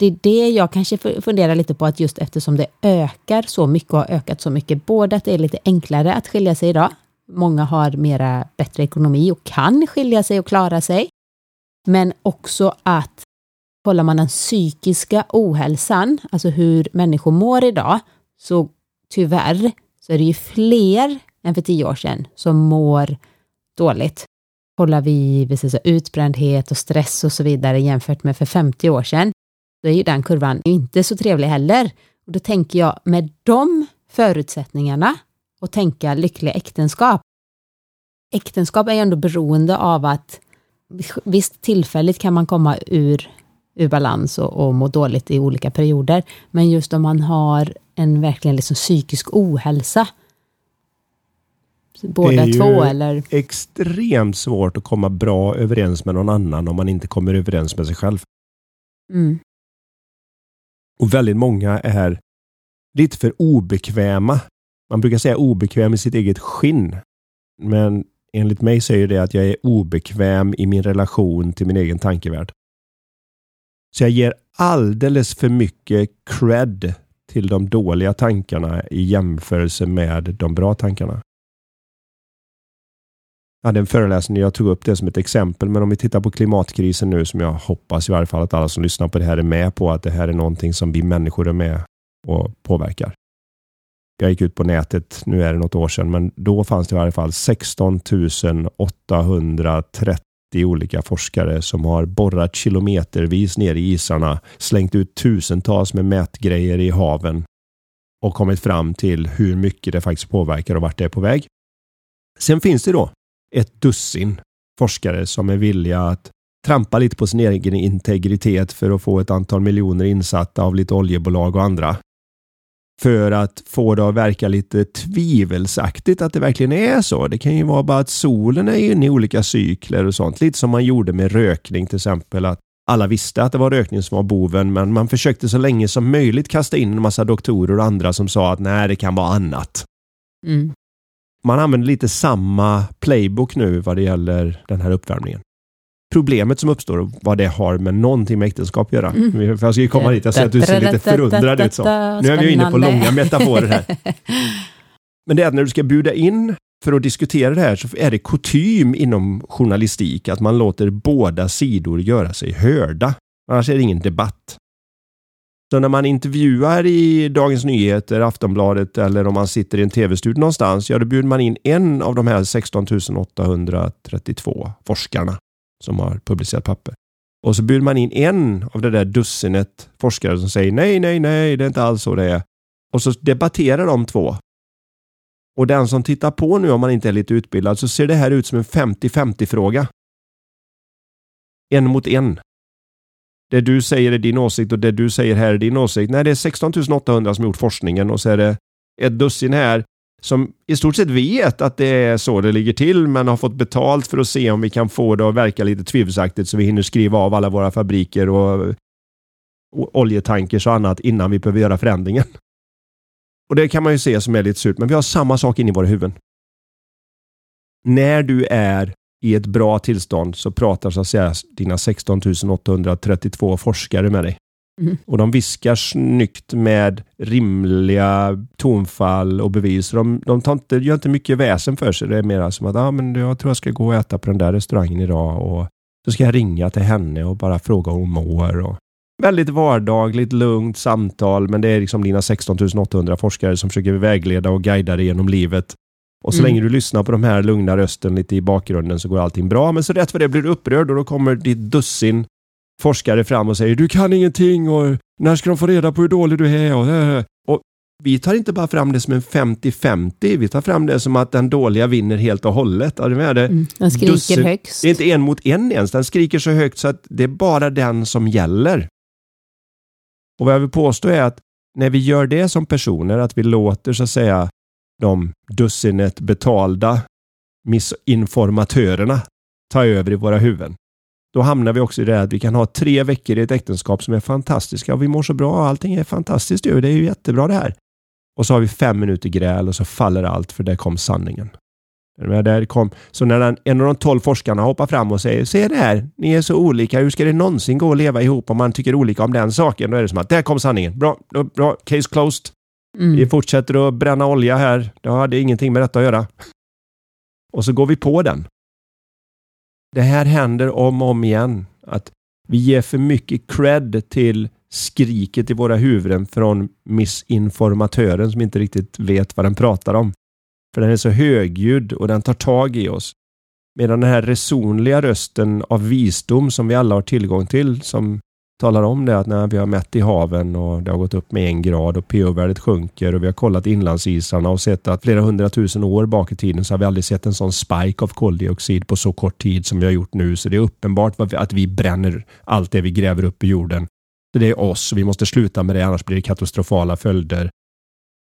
det är det jag kanske funderar lite på, att just eftersom det ökar så mycket och har ökat så mycket, både att det är lite enklare att skilja sig idag, många har mera bättre ekonomi och kan skilja sig och klara sig, men också att kollar man den psykiska ohälsan, alltså hur människor mår idag, så tyvärr så är det ju fler än för tio år sedan som mår dåligt. Kollar vi, precis, utbrändhet och stress och så vidare jämfört med för 50 år sedan, då är ju den kurvan inte så trevlig heller. Och då tänker jag med de förutsättningarna och tänka lyckliga äktenskap. Äktenskap är ju ändå beroende av att visst tillfälligt kan man komma ur, ur balans och, och må dåligt i olika perioder, men just om man har en verkligen liksom psykisk ohälsa, båda två eller? extremt svårt att komma bra överens med någon annan om man inte kommer överens med sig själv. Mm. Och väldigt många är lite för obekväma. Man brukar säga obekväm i sitt eget skinn. Men enligt mig säger det att jag är obekväm i min relation till min egen tankevärld. Så jag ger alldeles för mycket cred till de dåliga tankarna i jämförelse med de bra tankarna. Jag hade en föreläsning jag tog upp det som ett exempel, men om vi tittar på klimatkrisen nu som jag hoppas i varje fall att alla som lyssnar på det här är med på att det här är någonting som vi människor är med och påverkar. Jag gick ut på nätet, nu är det något år sedan, men då fanns det i varje fall 16 830 olika forskare som har borrat kilometervis ner i isarna, slängt ut tusentals med mätgrejer i haven och kommit fram till hur mycket det faktiskt påverkar och vart det är på väg. Sen finns det då ett dussin forskare som är villiga att trampa lite på sin egen integritet för att få ett antal miljoner insatta av lite oljebolag och andra. För att få det att verka lite tvivelsaktigt att det verkligen är så. Det kan ju vara bara att solen är inne i olika cykler och sånt. Lite som man gjorde med rökning till exempel. Att alla visste att det var rökning som var boven, men man försökte så länge som möjligt kasta in en massa doktorer och andra som sa att nej, det kan vara annat. Mm man använder lite samma playbook nu vad det gäller den här uppvärmningen. Problemet som uppstår och vad det har med någonting med äktenskap att göra. Mm. Jag ska ju komma dit, jag ser att du ser lite förundrad ut. Så. Nu är vi inne på långa metaforer här. Men det är att när du ska bjuda in för att diskutera det här så är det kutym inom journalistik att man låter båda sidor göra sig hörda. Annars är det ingen debatt. Så när man intervjuar i Dagens Nyheter, Aftonbladet eller om man sitter i en tv-studio någonstans, ja då bjuder man in en av de här 16 832 forskarna som har publicerat papper. Och så bjuder man in en av det där dussinet forskare som säger nej, nej, nej, det är inte alls så det är. Och så debatterar de två. Och den som tittar på nu, om man inte är lite utbildad, så ser det här ut som en 50-50 fråga. En mot en. Det du säger är din åsikt och det du säger här är din åsikt. Nej, det är 16 800 som gjort forskningen och så är det ett dussin här som i stort sett vet att det är så det ligger till men har fått betalt för att se om vi kan få det att verka lite tvivelaktigt så vi hinner skriva av alla våra fabriker och, och oljetankers och annat innan vi behöver göra förändringen. Och det kan man ju se som är lite surt, men vi har samma sak inne i våra huvuden. När du är i ett bra tillstånd så pratar så att säga dina 16 832 forskare med dig. Mm. Och de viskar snyggt med rimliga tonfall och bevis. De, de tar inte, gör inte mycket väsen för sig. Det är mer som att ah, men jag tror jag ska gå och äta på den där restaurangen idag och så ska jag ringa till henne och bara fråga hur hon mår. Och väldigt vardagligt, lugnt samtal, men det är liksom dina 16 800 forskare som försöker vägleda och guida dig genom livet. Och så mm. länge du lyssnar på de här lugna rösten lite i bakgrunden så går allting bra. Men så rätt för det blir du upprörd och då kommer ditt dussin forskare fram och säger du kan ingenting och när ska de få reda på hur dålig du är? Och, äh. och vi tar inte bara fram det som en 50-50, vi tar fram det som att den dåliga vinner helt och hållet. Ja, det mm, den skriker dussin, högst. Det är inte en mot en ens, den skriker så högt så att det är bara den som gäller. Och vad jag vill påstå är att när vi gör det som personer, att vi låter så att säga de dussinet betalda missinformatörerna ta över i våra huvuden. Då hamnar vi också i det att vi kan ha tre veckor i ett äktenskap som är fantastiska och vi mår så bra och allting är fantastiskt. Det är ju jättebra det här. Och så har vi fem minuter gräl och så faller allt för där kom sanningen. Där kom, så när den, en av de tolv forskarna hoppar fram och säger Se det här, ni är så olika, hur ska det någonsin gå att leva ihop om man tycker olika om den saken? Då är det som att där kom sanningen. Bra, bra, case closed. Mm. Vi fortsätter att bränna olja här. Det hade ingenting med detta att göra. Och så går vi på den. Det här händer om och om igen. Att vi ger för mycket cred till skriket i våra huvuden från missinformatören som inte riktigt vet vad den pratar om. För den är så högljudd och den tar tag i oss. Medan den här resonliga rösten av visdom som vi alla har tillgång till, som talar om det att när vi har mätt i haven och det har gått upp med en grad och pH-värdet sjunker och vi har kollat inlandsisarna och sett att flera hundratusen år bak i tiden så har vi aldrig sett en sån spike av koldioxid på så kort tid som vi har gjort nu. Så det är uppenbart att vi bränner allt det vi gräver upp i jorden. Det är oss och vi måste sluta med det annars blir det katastrofala följder.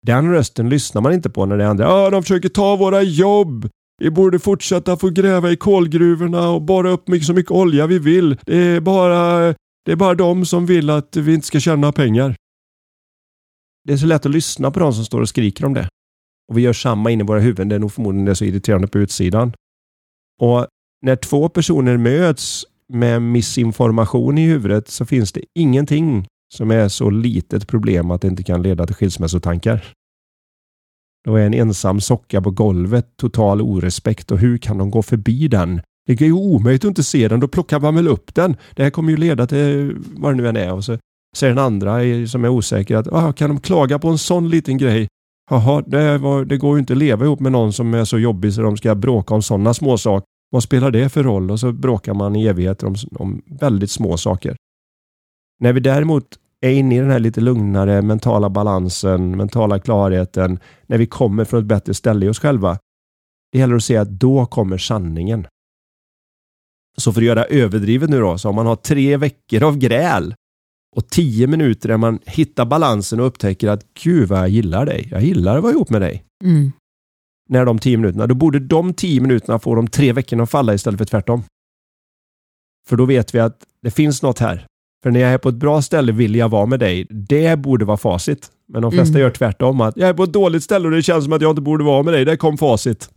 Den rösten lyssnar man inte på när det är andra. Ja, de försöker ta våra jobb. Vi borde fortsätta få gräva i kolgruvorna och borra upp mycket, så mycket olja vi vill. Det är bara det är bara de som vill att vi inte ska tjäna pengar. Det är så lätt att lyssna på de som står och skriker om det. Och vi gör samma inne i våra huvuden. Det är nog förmodligen det så irriterande på utsidan. Och när två personer möts med missinformation i huvudet så finns det ingenting som är så litet problem att det inte kan leda till skilsmässotankar. Då är en ensam socka på golvet total orespekt och hur kan de gå förbi den det är ju omöjligt att inte se den, då plockar man väl upp den. Det här kommer ju leda till vad det nu än är. Och så säger den andra som är osäker att ah, kan de klaga på en sån liten grej? Jaha, det, det, går ju inte att leva ihop med någon som är så jobbig så de ska bråka om sådana småsaker. Vad spelar det för roll? Och så bråkar man i evigheter om, om väldigt små saker. När vi däremot är inne i den här lite lugnare mentala balansen, mentala klarheten, när vi kommer från ett bättre ställe i oss själva. Det gäller att se att då kommer sanningen. Så för att göra överdrivet nu då, så om man har tre veckor av gräl och tio minuter där man hittar balansen och upptäcker att gud vad jag gillar dig. Jag gillar att vara ihop med dig. Mm. När de tio minuterna, då borde de tio minuterna få de tre veckorna att falla istället för tvärtom. För då vet vi att det finns något här. För när jag är på ett bra ställe vill jag vara med dig. Det borde vara facit. Men de flesta mm. gör tvärtom. Att jag är på ett dåligt ställe och det känns som att jag inte borde vara med dig. Där kom facit.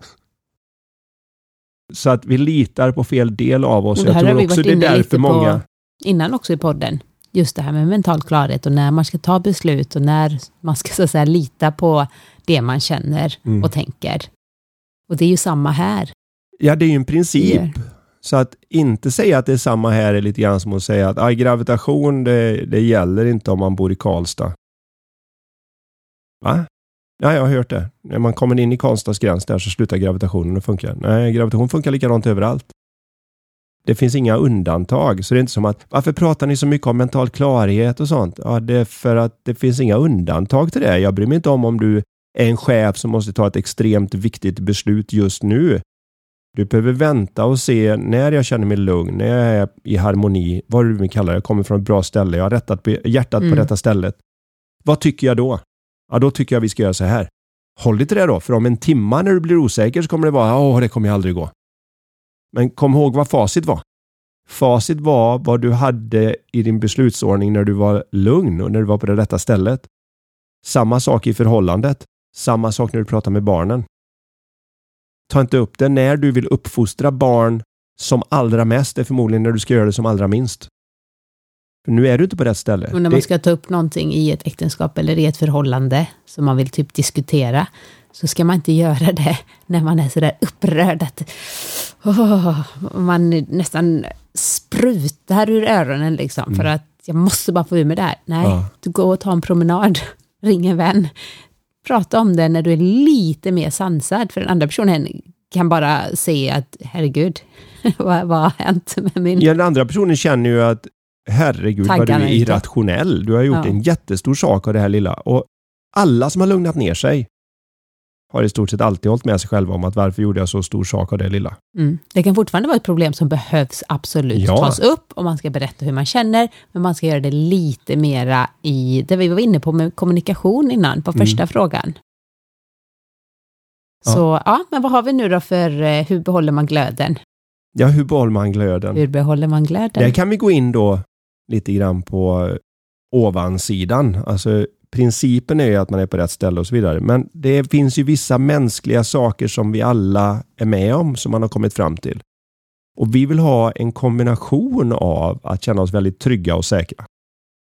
Så att vi litar på fel del av oss. Jag tror också det är därför många... innan också i podden. Just det här med mental klarhet och när man ska ta beslut och när man ska så att säga lita på det man känner mm. och tänker. Och det är ju samma här. Ja, det är ju en princip. Så att inte säga att det är samma här är lite grann som att säga att aj, gravitation, det, det gäller inte om man bor i Karlstad. Va? Ja, jag har hört det. När man kommer in i Karlstads gräns där så slutar gravitationen att funka. Nej, gravitation funkar likadant överallt. Det finns inga undantag, så det är inte som att varför pratar ni så mycket om mental klarhet och sånt? Ja, det är för att det finns inga undantag till det. Jag bryr mig inte om om du är en chef som måste ta ett extremt viktigt beslut just nu. Du behöver vänta och se när jag känner mig lugn, när jag är i harmoni, vad du vill kalla det, jag kommer från ett bra ställe, jag har rättat hjärtat mm. på rätta stället. Vad tycker jag då? Ja, då tycker jag vi ska göra så här. Håll dig till det då, för om en timma när du blir osäker så kommer det vara, åh, det kommer jag aldrig gå. Men kom ihåg vad facit var. Facit var vad du hade i din beslutsordning när du var lugn och när du var på det rätta stället. Samma sak i förhållandet. Samma sak när du pratar med barnen. Ta inte upp det när du vill uppfostra barn som allra mest är förmodligen när du ska göra det som allra minst. Nu är du inte på rätt ställe. Och när man ska ta upp någonting i ett äktenskap eller i ett förhållande som man vill typ diskutera, så ska man inte göra det när man är sådär upprörd att oh, man nästan sprutar ur öronen liksom, mm. för att jag måste bara få ur mig det här. Nej, ja. du går och tar en promenad, ring en vän, prata om det när du är lite mer sansad, för den andra personen kan bara se att herregud, vad, vad har hänt med min... Ja, den andra personen känner ju att herregud vad du är irrationell. Du har gjort ja. en jättestor sak av det här lilla. Och alla som har lugnat ner sig har i stort sett alltid hållit med sig själva om att varför gjorde jag så stor sak av det lilla. Mm. Det kan fortfarande vara ett problem som behövs absolut ja. tas upp och man ska berätta hur man känner, men man ska göra det lite mera i det vi var inne på med kommunikation innan, på första mm. frågan. Så ja. ja, men vad har vi nu då för eh, hur behåller man glöden? Ja, hur behåller man glöden? Hur behåller man glöden? Där kan vi gå in då lite grann på ovansidan. Alltså principen är ju att man är på rätt ställe och så vidare. Men det finns ju vissa mänskliga saker som vi alla är med om som man har kommit fram till. Och vi vill ha en kombination av att känna oss väldigt trygga och säkra.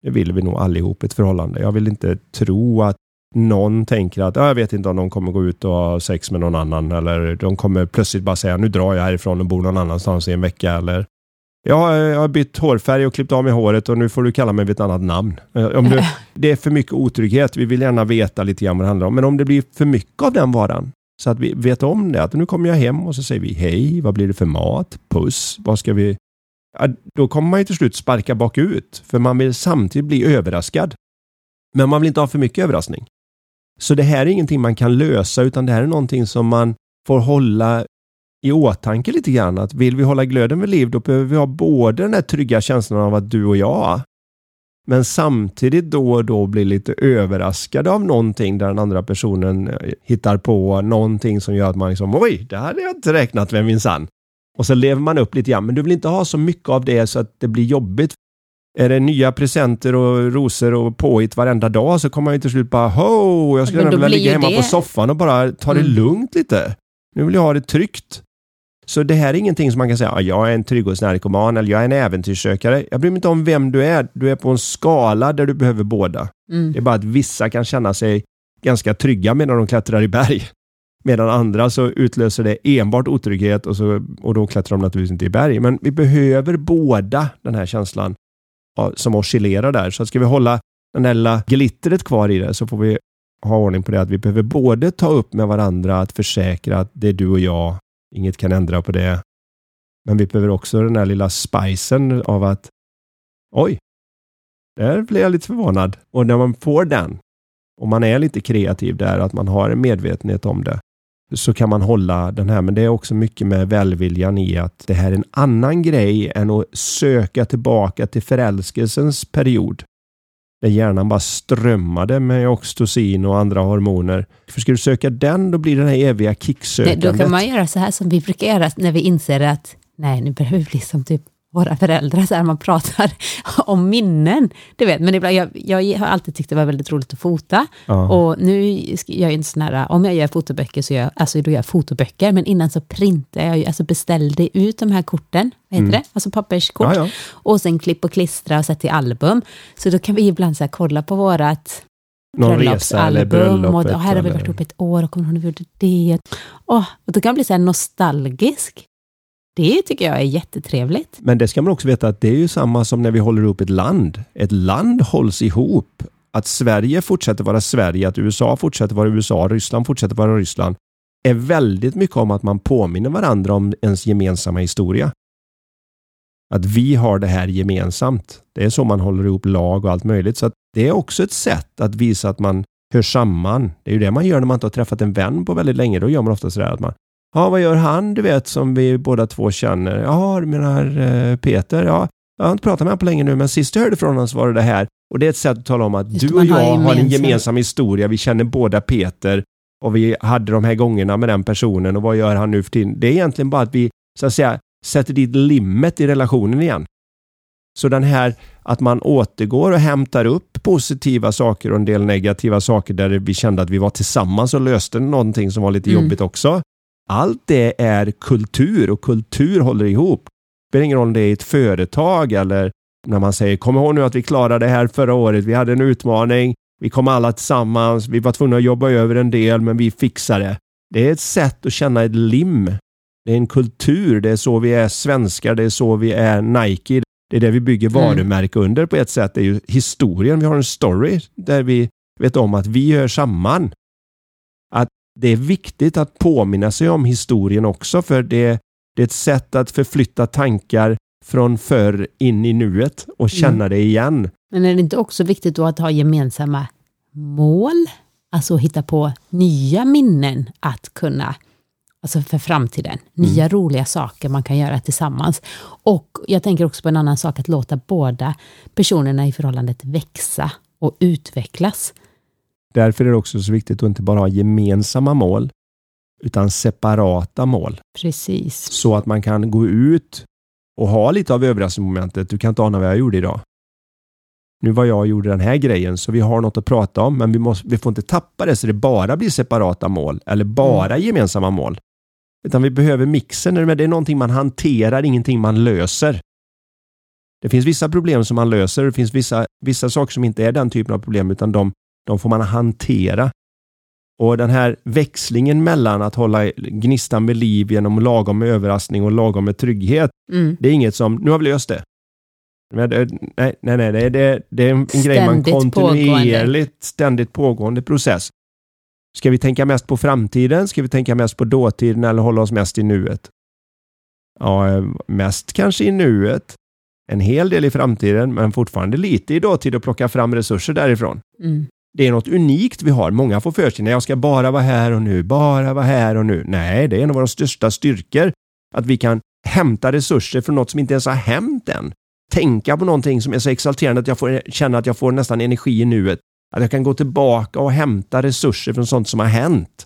Det vill vi nog allihop i ett förhållande. Jag vill inte tro att någon tänker att jag vet inte om de kommer gå ut och ha sex med någon annan eller de kommer plötsligt bara säga nu drar jag härifrån och bor någon annanstans i en vecka eller Ja, jag har bytt hårfärg och klippt av mig håret och nu får du kalla mig vid ett annat namn. Eh, om det, det är för mycket otrygghet, vi vill gärna veta lite grann vad det handlar om. Men om det blir för mycket av den varan, så att vi vet om det, att nu kommer jag hem och så säger vi hej, vad blir det för mat, puss, vad ska vi, ja, då kommer man ju till slut sparka bakut. För man vill samtidigt bli överraskad. Men man vill inte ha för mycket överraskning. Så det här är ingenting man kan lösa utan det här är någonting som man får hålla i åtanke lite grann. Att vill vi hålla glöden vid liv då behöver vi ha både den här trygga känslan av att du och jag men samtidigt då och då bli lite överraskade av någonting där den andra personen eh, hittar på någonting som gör att man liksom oj, det hade jag inte räknat med minsann. Och så lever man upp lite grann, men du vill inte ha så mycket av det så att det blir jobbigt. Är det nya presenter och rosor och påhitt varenda dag så kommer man ju till slut bara ho, jag skulle vilja ligga hemma det... på soffan och bara ta det mm. lugnt lite. Nu vill jag ha det tryggt. Så det här är ingenting som man kan säga, jag är en trygghetsnarkoman eller jag är en äventyrssökare. Jag bryr mig inte om vem du är. Du är på en skala där du behöver båda. Mm. Det är bara att vissa kan känna sig ganska trygga medan de klättrar i berg. Medan andra så utlöser det enbart otrygghet och, så, och då klättrar de naturligtvis inte i berg. Men vi behöver båda den här känslan som oscillerar där. Så ska vi hålla den där lilla glittret kvar i det så får vi ha ordning på det att vi behöver både ta upp med varandra att försäkra att det är du och jag Inget kan ändra på det. Men vi behöver också den här lilla spicen av att oj, där blir jag lite förvånad. Och när man får den, och man är lite kreativ där, att man har en medvetenhet om det, så kan man hålla den här. Men det är också mycket med välviljan i att det här är en annan grej än att söka tillbaka till förälskelsens period där hjärnan bara strömmade med oxytocin och andra hormoner. För ska du söka den, då blir det här eviga kicksökandet. Då kan man göra så här som vi brukar göra när vi inser att nej, nu börjar vi bli som typ våra föräldrar, så här man pratar om minnen. Du vet, men ibland, jag, jag har alltid tyckt det var väldigt roligt att fota. Ja. Och nu gör jag inte sån här, om jag gör fotoböcker så gör jag, alltså då gör jag fotoböcker, men innan så printar jag, alltså beställde ut de här korten, vad heter mm. det? Alltså papperskort. Ja, ja. Och sen klipp och klistra och sätta i album. Så då kan vi ibland så här, kolla på vårat någon resa eller bröllopet. Och, och här har vi varit uppe ett år och kommer ihåg när vi gjorde det. Oh, och då kan jag bli så här nostalgisk. Det tycker jag är jättetrevligt. Men det ska man också veta att det är ju samma som när vi håller upp ett land. Ett land hålls ihop. Att Sverige fortsätter vara Sverige, att USA fortsätter vara USA, Ryssland fortsätter vara Ryssland är väldigt mycket om att man påminner varandra om ens gemensamma historia. Att vi har det här gemensamt. Det är så man håller ihop lag och allt möjligt. Så det är också ett sätt att visa att man hör samman. Det är ju det man gör när man inte har träffat en vän på väldigt länge. Då gör man ofta sådär att man Ja, vad gör han, du vet, som vi båda två känner? Ja, du menar eh, Peter? Ja, jag har inte pratat med honom på länge nu, men sist jag hörde från honom så var det det här. Och det är ett sätt att tala om att Just du och jag har, har en gemensam historia. Vi känner båda Peter och vi hade de här gångerna med den personen och vad gör han nu för tiden? Det är egentligen bara att vi, så att säga, sätter dit limmet i relationen igen. Så den här att man återgår och hämtar upp positiva saker och en del negativa saker där vi kände att vi var tillsammans och löste någonting som var lite mm. jobbigt också. Allt det är kultur och kultur håller ihop. Det spelar ingen roll om det är ett företag eller när man säger kom ihåg nu att vi klarade det här förra året. Vi hade en utmaning. Vi kom alla tillsammans. Vi var tvungna att jobba över en del, men vi fixade det. Det är ett sätt att känna ett lim. Det är en kultur. Det är så vi är svenskar. Det är så vi är Nike. Det är det vi bygger mm. varumärke under på ett sätt. Det är ju historien. Vi har en story där vi vet om att vi hör samman det är viktigt att påminna sig om historien också för det, det är ett sätt att förflytta tankar från förr in i nuet och känna mm. det igen. Men är det inte också viktigt då att ha gemensamma mål? Alltså hitta på nya minnen att kunna, alltså för framtiden, mm. nya roliga saker man kan göra tillsammans. Och jag tänker också på en annan sak, att låta båda personerna i förhållandet växa och utvecklas. Därför är det också så viktigt att inte bara ha gemensamma mål, utan separata mål. Precis. Så att man kan gå ut och ha lite av överraskningsmomentet. Du kan inte ana vad jag gjorde idag. Nu var jag och gjorde den här grejen, så vi har något att prata om, men vi, måste, vi får inte tappa det så det bara blir separata mål eller bara mm. gemensamma mål. Utan vi behöver mixen, det är någonting man hanterar, ingenting man löser. Det finns vissa problem som man löser, det finns vissa, vissa saker som inte är den typen av problem, utan de de får man hantera. Och den här växlingen mellan att hålla gnistan vid liv genom lagom med överraskning och lagom med trygghet. Mm. Det är inget som, nu har vi löst det. Nej, nej, nej, det, det, det är en ständigt grej man kontinuerligt, pågående. ständigt pågående process. Ska vi tänka mest på framtiden? Ska vi tänka mest på dåtiden eller hålla oss mest i nuet? Ja, mest kanske i nuet. en hel del i framtiden, men fortfarande lite i dåtid att plocka fram resurser därifrån. Mm. Det är något unikt vi har. Många får för sig, när jag ska bara vara här och nu, bara vara här och nu. Nej, det är en av våra största styrkor. Att vi kan hämta resurser från något som inte ens har hänt än. Tänka på någonting som är så exalterande att jag får känna att jag får nästan energi i nuet. Att jag kan gå tillbaka och hämta resurser från sånt som har hänt.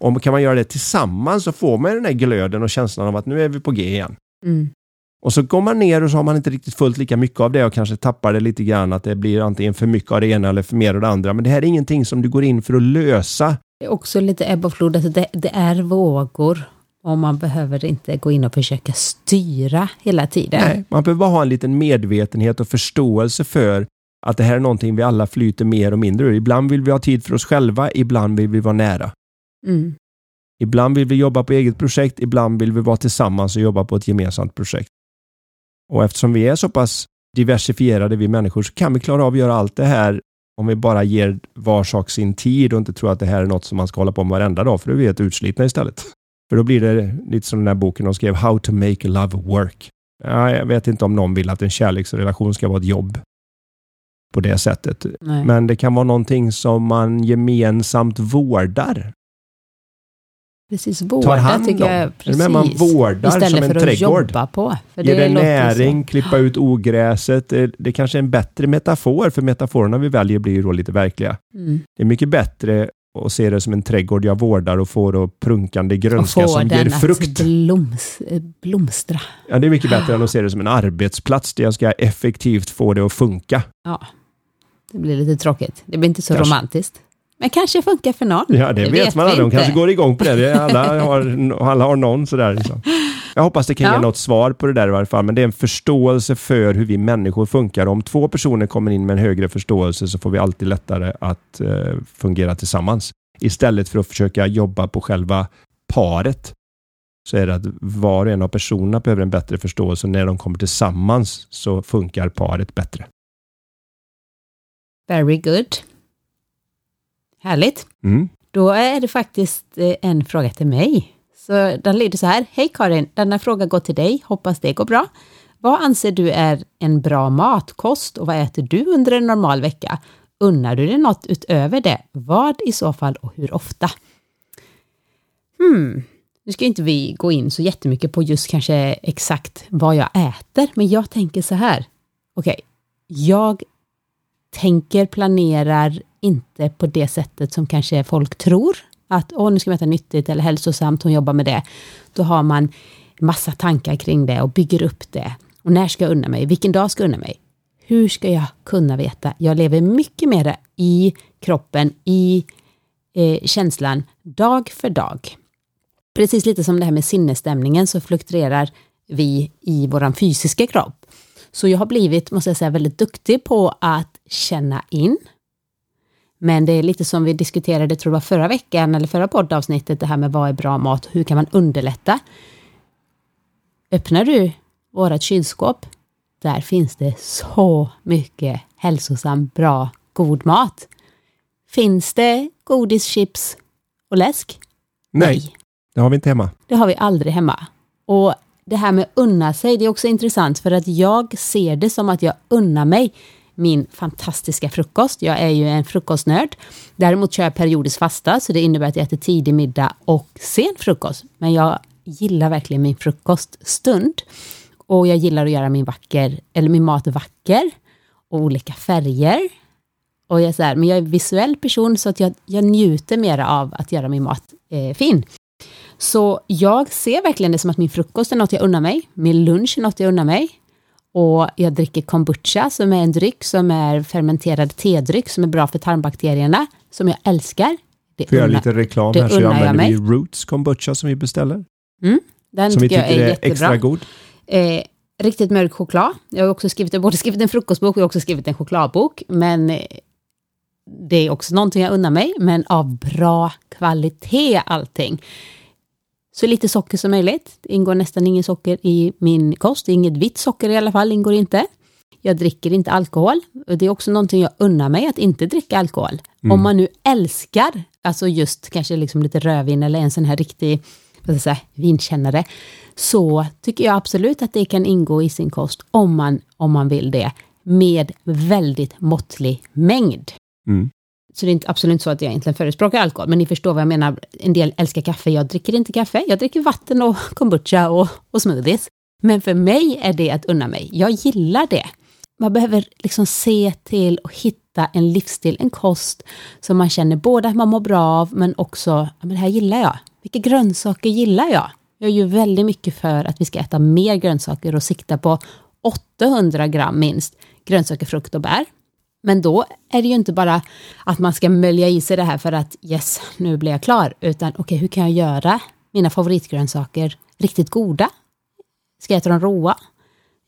Om kan man göra det tillsammans så får man den här glöden och känslan av att nu är vi på G igen. Mm. Och så går man ner och så har man inte riktigt fullt lika mycket av det och kanske tappar det lite grann att det blir antingen för mycket av det ena eller för mer av det andra. Men det här är ingenting som du går in för att lösa. Det är också lite ebb och flod, alltså det, det är vågor och man behöver inte gå in och försöka styra hela tiden. Nej, man behöver bara ha en liten medvetenhet och förståelse för att det här är någonting vi alla flyter mer och mindre ur. Ibland vill vi ha tid för oss själva, ibland vill vi vara nära. Mm. Ibland vill vi jobba på eget projekt, ibland vill vi vara tillsammans och jobba på ett gemensamt projekt. Och eftersom vi är så pass diversifierade vi människor så kan vi klara av att göra allt det här om vi bara ger var sak sin tid och inte tror att det här är något som man ska hålla på med varenda dag, för då är vi helt utslitna istället. För då blir det lite som den här boken de skrev, How to make love work. Ja, jag vet inte om någon vill att en kärleksrelation ska vara ett jobb på det sättet. Nej. Men det kan vara någonting som man gemensamt vårdar. Precis, Tar vårda hand tycker om. jag. Är du Precis. med? Man vårdar Istället som en för att trädgård. jobba på. För Ge det näring, så. klippa ut ogräset. Det, det kanske är en bättre metafor, för metaforerna vi väljer blir ju då lite verkliga. Mm. Det är mycket bättre att se det som en trädgård jag vårdar och får då prunkande grönska som ger den att frukt. bloms, eh, blomstra. Ja, det är mycket bättre än att se det som en arbetsplats där jag ska effektivt få det att funka. Ja, det blir lite tråkigt. Det blir inte så Kanske. romantiskt. Men kanske funkar för någon. Ja, det, vet, man aldrig. De kanske går igång på det. det. Alla har, alla har någon sådär. Liksom. Jag hoppas det kan Ja. ge något svar på det där i varje fall, men det är en förståelse för hur vi människor funkar. Om två personer kommer in med en högre förståelse så får vi alltid lättare att eh, fungera tillsammans. Istället för att försöka jobba på själva paret så är det att var och en av personerna behöver en bättre förståelse. När de kommer tillsammans så funkar paret bättre. Very good. Härligt. Mm. Då är det faktiskt eh, en fråga till mig. Så den lyder så här. Hej Karin, denna fråga går till dig. Hoppas det går bra. Vad anser du är en bra matkost och vad äter du under en normal vecka? Unnar du dig något utöver det? Vad i så fall och hur ofta? Hmm, nu ska inte vi gå in så jättemycket på just kanske exakt vad jag äter, men jag tänker så här. Okej, jag tänker, planerar inte på det sättet som kanske folk tror. Att åh, nu ska vi äta nyttigt eller hälsosamt, hon jobbar med det. Då har man massa tankar kring det och bygger upp det. Och när ska jag unna mig? Vilken dag ska jag unna mig? Hur ska jag kunna veta? Jag lever mycket mer i kroppen, i eh, känslan, dag för dag. Precis lite som det här med sinnesstämningen så fluktuerar vi i vår fysiska kropp. Så jag har blivit, måste jag säga, väldigt duktig på att känna in. Men det är lite som vi diskuterade, tror jag var förra veckan eller förra poddavsnittet, det här med vad är bra mat, hur kan man underlätta? Öppnar du vårat kylskåp, där finns det så mycket hälsosam, bra, god mat. Finns det godis, chips och läsk? Nej, det har vi inte hemma. Det har vi aldrig hemma. Och det här med unna sig, det är också intressant för att jag ser det som att jag unnar mig min fantastiska frukost. Jag är ju en frukostnörd. Däremot kör jag periodiskt fasta, så det innebär att jag äter tidig middag och sen frukost. Men jag gillar verkligen min frukoststund. Och jag gillar att göra min, vacker, eller min mat vacker och olika färger. Och jag är så här, men jag är en visuell person så att jag, jag njuter mer av att göra min mat eh, fin. Så jag ser verkligen det som att min frukost är något jag unnar mig, min lunch är något jag unnar mig och jag dricker kombucha som är en dryck som är fermenterad tedryck som är bra för tarmbakterierna, som jag älskar. Det Får jag lite reklam här så jag använder vi mig. Roots kombucha som vi beställer. Den Som vi tycker jag tycker är är jättebra. extra god. Eh, riktigt mörk choklad. Jag har också skrivit, jag både skrivit en frukostbok och jag också skrivit en chokladbok, men eh, det är också någonting jag unnar mig, men av bra kvalitet allting. Så lite socker som möjligt. Det ingår nästan ingen socker i min kost. Inget vitt socker i alla fall ingår inte. Jag dricker inte alkohol. Det är också någonting jag unnar mig, att inte dricka alkohol. Om man nu älskar, alltså just kanske liksom lite rödvin eller en sån här riktig vad ska jag säga, vinkännare, så tycker jag absolut att det kan ingå i sin kost om man, om man vill det, med väldigt måttlig mängd. Mm. Så det är inte, absolut inte så att jag egentligen förespråkar alkohol, men ni förstår vad jag menar. En del älskar kaffe, jag dricker inte kaffe. Jag dricker vatten och kombucha och, och smoothies. Men för mig är det att unna mig. Jag gillar det. Man behöver liksom se till och hitta en livsstil, en kost som man känner både att man mår bra av, men också, ja men det här gillar jag. Vilka grönsaker gillar jag? Jag är ju väldigt mycket för att vi ska äta mer grönsaker och sikta på 800 gram minst grönsaker, frukt och bär. Men då är det ju inte bara att man ska mölja i sig det här för att yes, nu blir jag klar, utan okej, okay, hur kan jag göra mina favoritgrönsaker riktigt goda? Ska jag äta dem råa?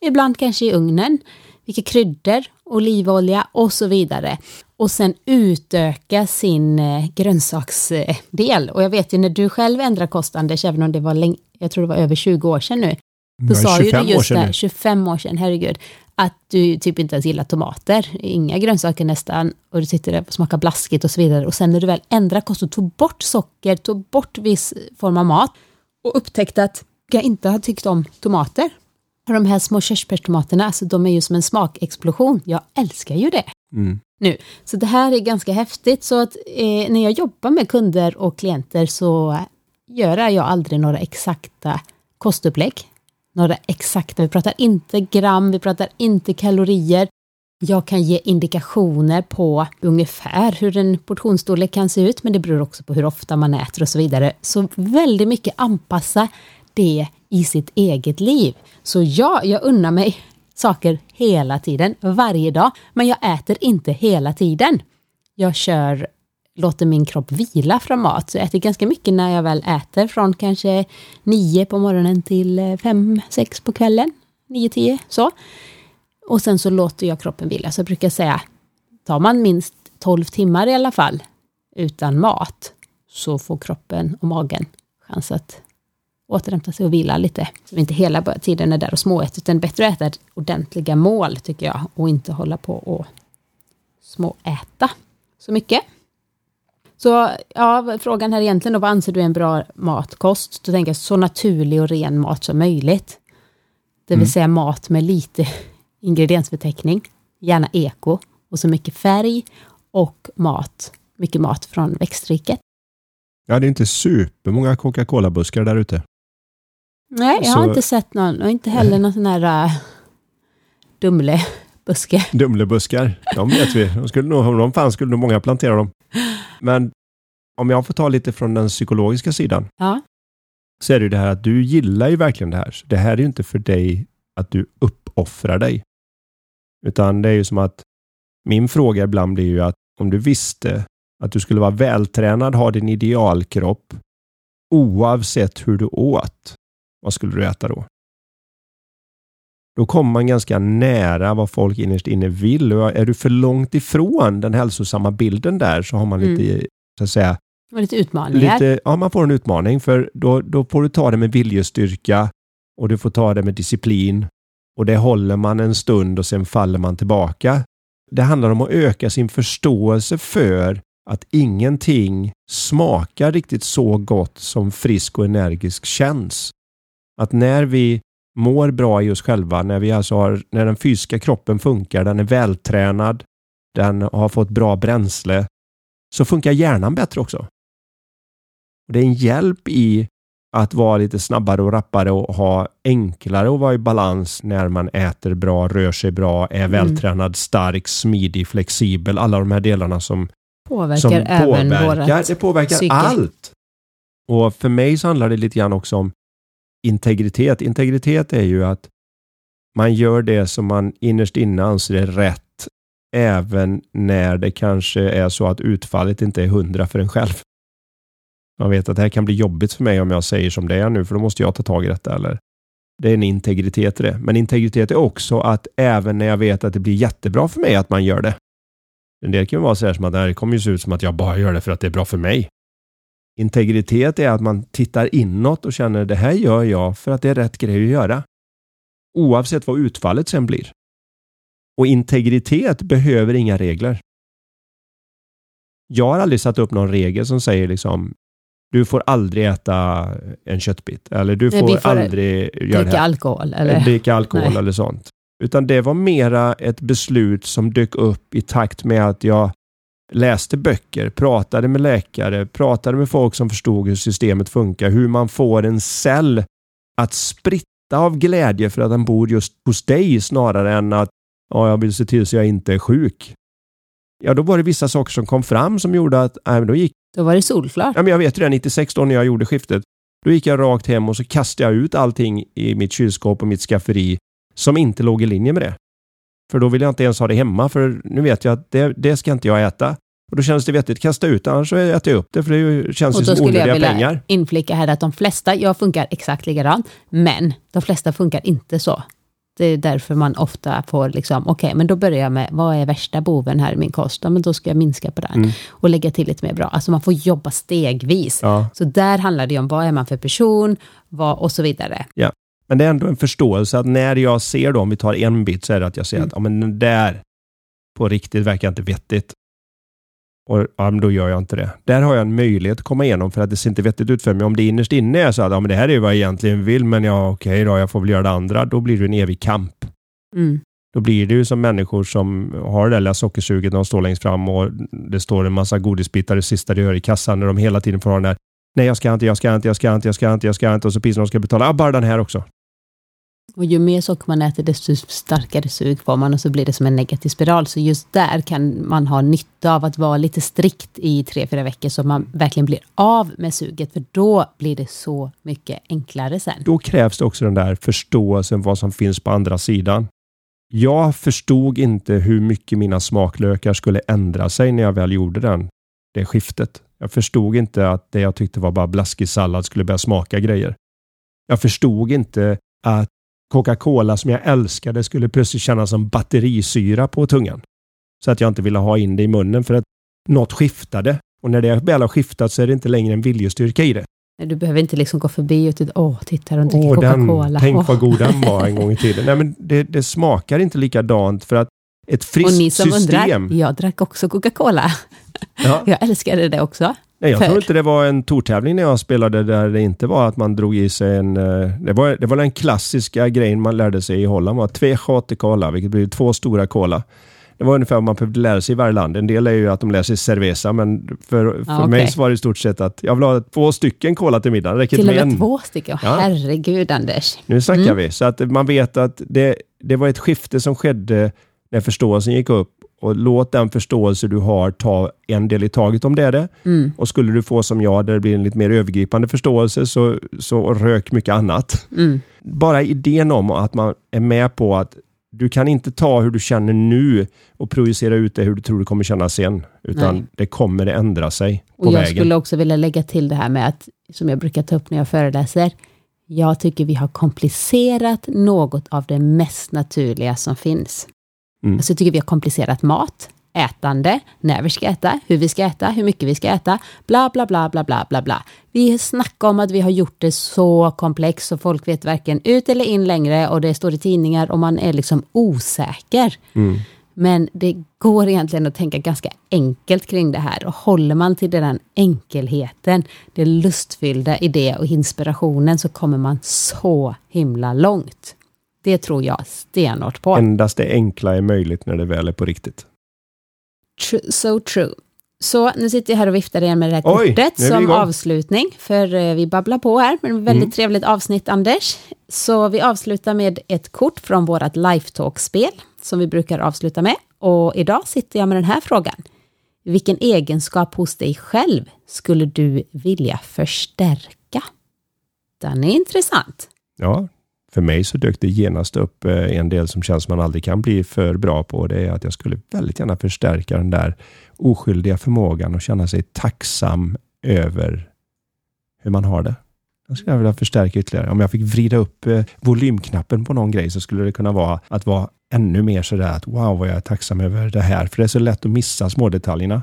Ibland kanske i ugnen. Vilka kryddor, olivolja och så vidare. Och sen utöka sin eh, grönsaksdel. Och jag vet ju när du själv ändrade kost, Anders, även om det var länge, jag tror det var över 20 år sedan nu. Då sa ju du just det, 25 år sedan, herregud, att du typ inte ens gillar tomater, inga grönsaker nästan, och du sitter där och smakar blaskigt och så vidare. Och sen när du väl ändrade kost och tog bort socker, tog bort viss form av mat och upptäckte att jag inte har tyckt om tomater. Och de här små körsbärstomaterna, alltså de är ju som en smakexplosion. Jag älskar ju det. Mm. Nu. Så det här är ganska häftigt. Så att eh, när jag jobbar med kunder och klienter så gör jag aldrig några exakta kostupplägg. Några exakta, vi pratar inte gram, vi pratar inte kalorier. Jag kan ge indikationer på ungefär hur en portionsstorlek kan se ut, men det beror också på hur ofta man äter och så vidare. Så väldigt mycket anpassa det i sitt eget liv. Så ja, jag unnar mig saker hela tiden, varje dag, men jag äter inte hela tiden. Jag kör, låter min kropp vila från mat, så jag äter ganska mycket när jag väl äter, från kanske nio på morgonen till eh, fem, sex på kvällen, nio, tio, så. Och sen så låter jag kroppen vila, så jag brukar säga, tar man minst 12 timmar i alla fall utan mat, så får kroppen och magen chans att återhämta sig och vila lite. Så inte hela tiden är där och småäter. utan bättre att äta ordentliga mål tycker jag och inte hålla på och småäta så mycket. Så ja, frågan här egentligen då, vad anser du är en bra matkost? Då tänker jag så naturlig och ren mat som möjligt. Det vill mm. säga mat med lite ingrediensförteckning, gärna eko och så mycket färg och mat, mycket mat från växtriket. Ja, det är inte supermånga Coca-Cola-buskar där ute. Nej, jag så, har inte sett någon och inte heller någon sån här uh, Dumlebuske. Dumlebuskar, de vet vi. De skulle nog, om de fanns skulle nog många plantera dem. Men om jag får ta lite från den psykologiska sidan. Ja. Så är det ju det här att du gillar ju verkligen det här. Så det här är ju inte för dig att du uppoffrar dig. Utan det är ju som att min fråga ibland blir ju att om du visste att du skulle vara vältränad, ha din idealkropp oavsett hur du åt. Vad skulle du äta då? Då kommer man ganska nära vad folk innerst inne vill. Och är du för långt ifrån den hälsosamma bilden där så har man lite, mm. så att säga, lite utmaningar. Lite, ja, man får en utmaning för då, då får du ta det med viljestyrka och du får ta det med disciplin och det håller man en stund och sen faller man tillbaka. Det handlar om att öka sin förståelse för att ingenting smakar riktigt så gott som frisk och energisk känns. Att när vi mår bra i oss själva, när, vi alltså har, när den fysiska kroppen funkar, den är vältränad, den har fått bra bränsle, så funkar hjärnan bättre också. Det är en hjälp i att vara lite snabbare och rappare och ha enklare att vara i balans när man äter bra, rör sig bra, är mm. vältränad, stark, smidig, flexibel. Alla de här delarna som påverkar som även påverkar. Det påverkar psyke. allt. Och för mig så handlar det lite grann också om integritet. Integritet är ju att man gör det som man innerst inne anser är rätt även när det kanske är så att utfallet inte är hundra för en själv. Man vet att det här kan bli jobbigt för mig om jag säger som det är nu, för då måste jag ta tag i detta. Eller? Det är en integritet i det. Men integritet är också att även när jag vet att det blir jättebra för mig att man gör det. En del kan vara så här som att det kommer ju se ut som att jag bara gör det för att det är bra för mig. Integritet är att man tittar inåt och känner det här gör jag för att det är rätt grej att göra. Oavsett vad utfallet sen blir. Och integritet behöver inga regler. Jag har aldrig satt upp någon regel som säger liksom du får aldrig äta en köttbit. Eller du Nej, får, vi får aldrig Dricka alkohol eller? dricka alkohol Nej. eller sånt. Utan det var mera ett beslut som dök upp i takt med att jag läste böcker, pratade med läkare, pratade med folk som förstod hur systemet funkar, hur man får en cell att spritta av glädje för att den bor just hos dig snarare än att ja, jag vill se till så jag inte är sjuk. Ja, då var det vissa saker som kom fram som gjorde att nej, men då gick Då var det solklart. Ja, men jag vet det, 96 då när jag gjorde skiftet. Då gick jag rakt hem och så kastade jag ut allting i mitt kylskåp och mitt skafferi som inte låg i linje med det. För då vill jag inte ens ha det hemma, för nu vet jag att det, det ska inte jag äta. Och då känns det vettigt att kasta ut annars så äter jag upp det, för det är ju- känns Och ju då som skulle jag onödiga vilja pengar. inflika här att de flesta, jag funkar exakt likadant, men de flesta funkar inte så. Det är därför man ofta får liksom, okej, men då börjar jag med, vad är värsta boven här i min kost? Ja, men då ska jag minska på den Mm. och lägga till lite mer bra. Alltså man får jobba stegvis. Ja, Så där handlar det om, vad är man för person, vad, och så vidare. Men det är ändå en förståelse att när jag ser då, om vi tar en bit, så är det att jag ser Mm. att ja, men den där på riktigt verkar inte vettigt. Och ja, men då gör jag inte det. Där har jag en möjlighet att komma igenom för att det ser inte vettigt ut för mig. Om det innerst inne är så att ja, men det här är vad jag egentligen vill, men ja, okej då, jag får väl göra det andra. Då blir det en evig kamp. Mm. Då blir det ju som människor som har det där lilla sockersuget när de står längst fram och det står en massa godisbitar det sista de gör i kassan när de hela tiden får ha den där Nej, jag ska inte, jag ska inte, jag ska inte, jag ska inte, jag ska inte och så precis när de ska betala, ja, bara den här också. Och ju mer socker man äter, desto starkare sug får man och så blir det som en negativ spiral. Så just där kan man ha nytta av att vara lite strikt i tre, fyra veckor så man verkligen blir av med suget. För då blir det så mycket enklare sen. Då krävs det också den där förståelsen vad som finns på andra sidan. Jag förstod inte hur mycket mina smaklökar skulle ändra sig när jag väl gjorde den, det skiftet. Jag förstod inte att det jag tyckte var bara blaskig sallad skulle börja smaka grejer. Jag förstod inte att Coca-Cola som jag älskade skulle plötsligt kännas som batterisyra på tungan. Så att jag inte ville ha in det i munnen för att något skiftade. Och när det väl har skiftat så är det inte längre en viljestyrka i det. Du behöver inte liksom gå förbi och titta, åh, titta de dricker Coca-Cola. tänk vad god den var en gång i tiden. Nej, men det, det smakar inte likadant för att ett Och friskt ni som system... undrar, jag drack också Coca-Cola. Ja, Jag älskade det också. Nej, jag för- tror inte det var en tortävling när jag spelade där det inte var att man drog i sig en... eh, Det var, det var den klassiska grejen man lärde sig i Holland var två shot cola, vilket blir två stora cola. Det var ungefär vad man behövde lära sig i varje land. En del är ju att de lär sig cerveza, men för, för Ja, mig okej. så var det i stort sett att jag vill ha två stycken cola till middagen. Räcker Till och med en. två stycken. Ja. Herregud, Anders. Nu snackar Mm. vi. Så att man vet att det, det var ett skifte som skedde när förståelsen gick upp. Och låt den förståelse du har ta en del i taget om det är det. Mm. Och skulle du få som jag, där det blir en lite mer övergripande förståelse, så, så rök mycket annat. Mm. Bara idén om att man är med på att du kan inte ta hur du känner nu och projicera ut det hur du tror du kommer känna sen. Utan Nej. det kommer att ändra sig på Och jag vägen. skulle också vilja lägga till det här med att, som jag brukar ta upp när jag föreläser, jag tycker vi har komplicerat något av det mest naturliga som finns. Mm. Alltså jag tycker vi har komplicerat mat, ätande, när vi ska äta, hur vi ska äta, hur mycket vi ska äta, bla bla bla bla bla bla bla. Vi snackar om att vi har gjort det så komplext så folk vet varken ut eller in längre och det står i tidningar och man är liksom osäker. Mm. Men det går egentligen att tänka ganska enkelt kring det här och håller man till den enkelheten, det lustfyllda i det och inspirationen så kommer man så himla långt. Det tror jag stenhårt på. Endast det enkla är möjligt när det väl är på riktigt. Tr- so true. Så nu sitter jag här och viftar igen med det här Oj, kortet som igång. avslutning, för eh, vi babblar på här, men väldigt Mm. trevligt avsnitt Anders. Så vi avslutar med ett kort från vårt Lifetalk-spel som vi brukar avsluta med. Och idag sitter jag med den här frågan. Vilken egenskap hos dig själv skulle du vilja förstärka? Den är intressant. Ja, för mig så dök det genast upp eh, en del som känns man aldrig kan bli för bra på. Det är att jag skulle väldigt gärna förstärka den där oskyldiga förmågan och känna sig tacksam över hur man har det. Jag skulle vilja förstärka ytterligare. Om jag fick vrida upp eh, volymknappen på någon grej så skulle det kunna vara att vara ännu mer sådär att wow vad jag är tacksam över det här. För det är så lätt att missa smådetaljerna.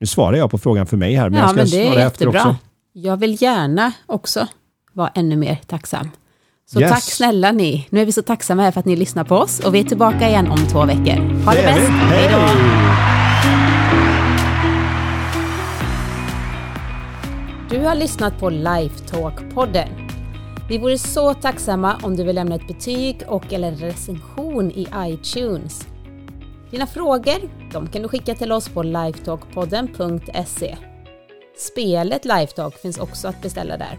Nu svarar jag på frågan för mig här, men jag Ja, ska men det är svara efter jättebra. också. Jag vill gärna också vara ännu mer tacksam. Så Yes. tack snälla ni. Nu är vi så tacksamma här för att ni lyssnar på oss och vi är tillbaka igen om två veckor. Ha det, vi. bäst. Hej då! Du har lyssnat på Lifetalk-podden. Vi vore så tacksamma om du vill lämna ett betyg och eller en recension i iTunes. Dina frågor de kan du skicka till oss på lifetalkpodden.se. Spelet Lifetalk finns också att beställa där.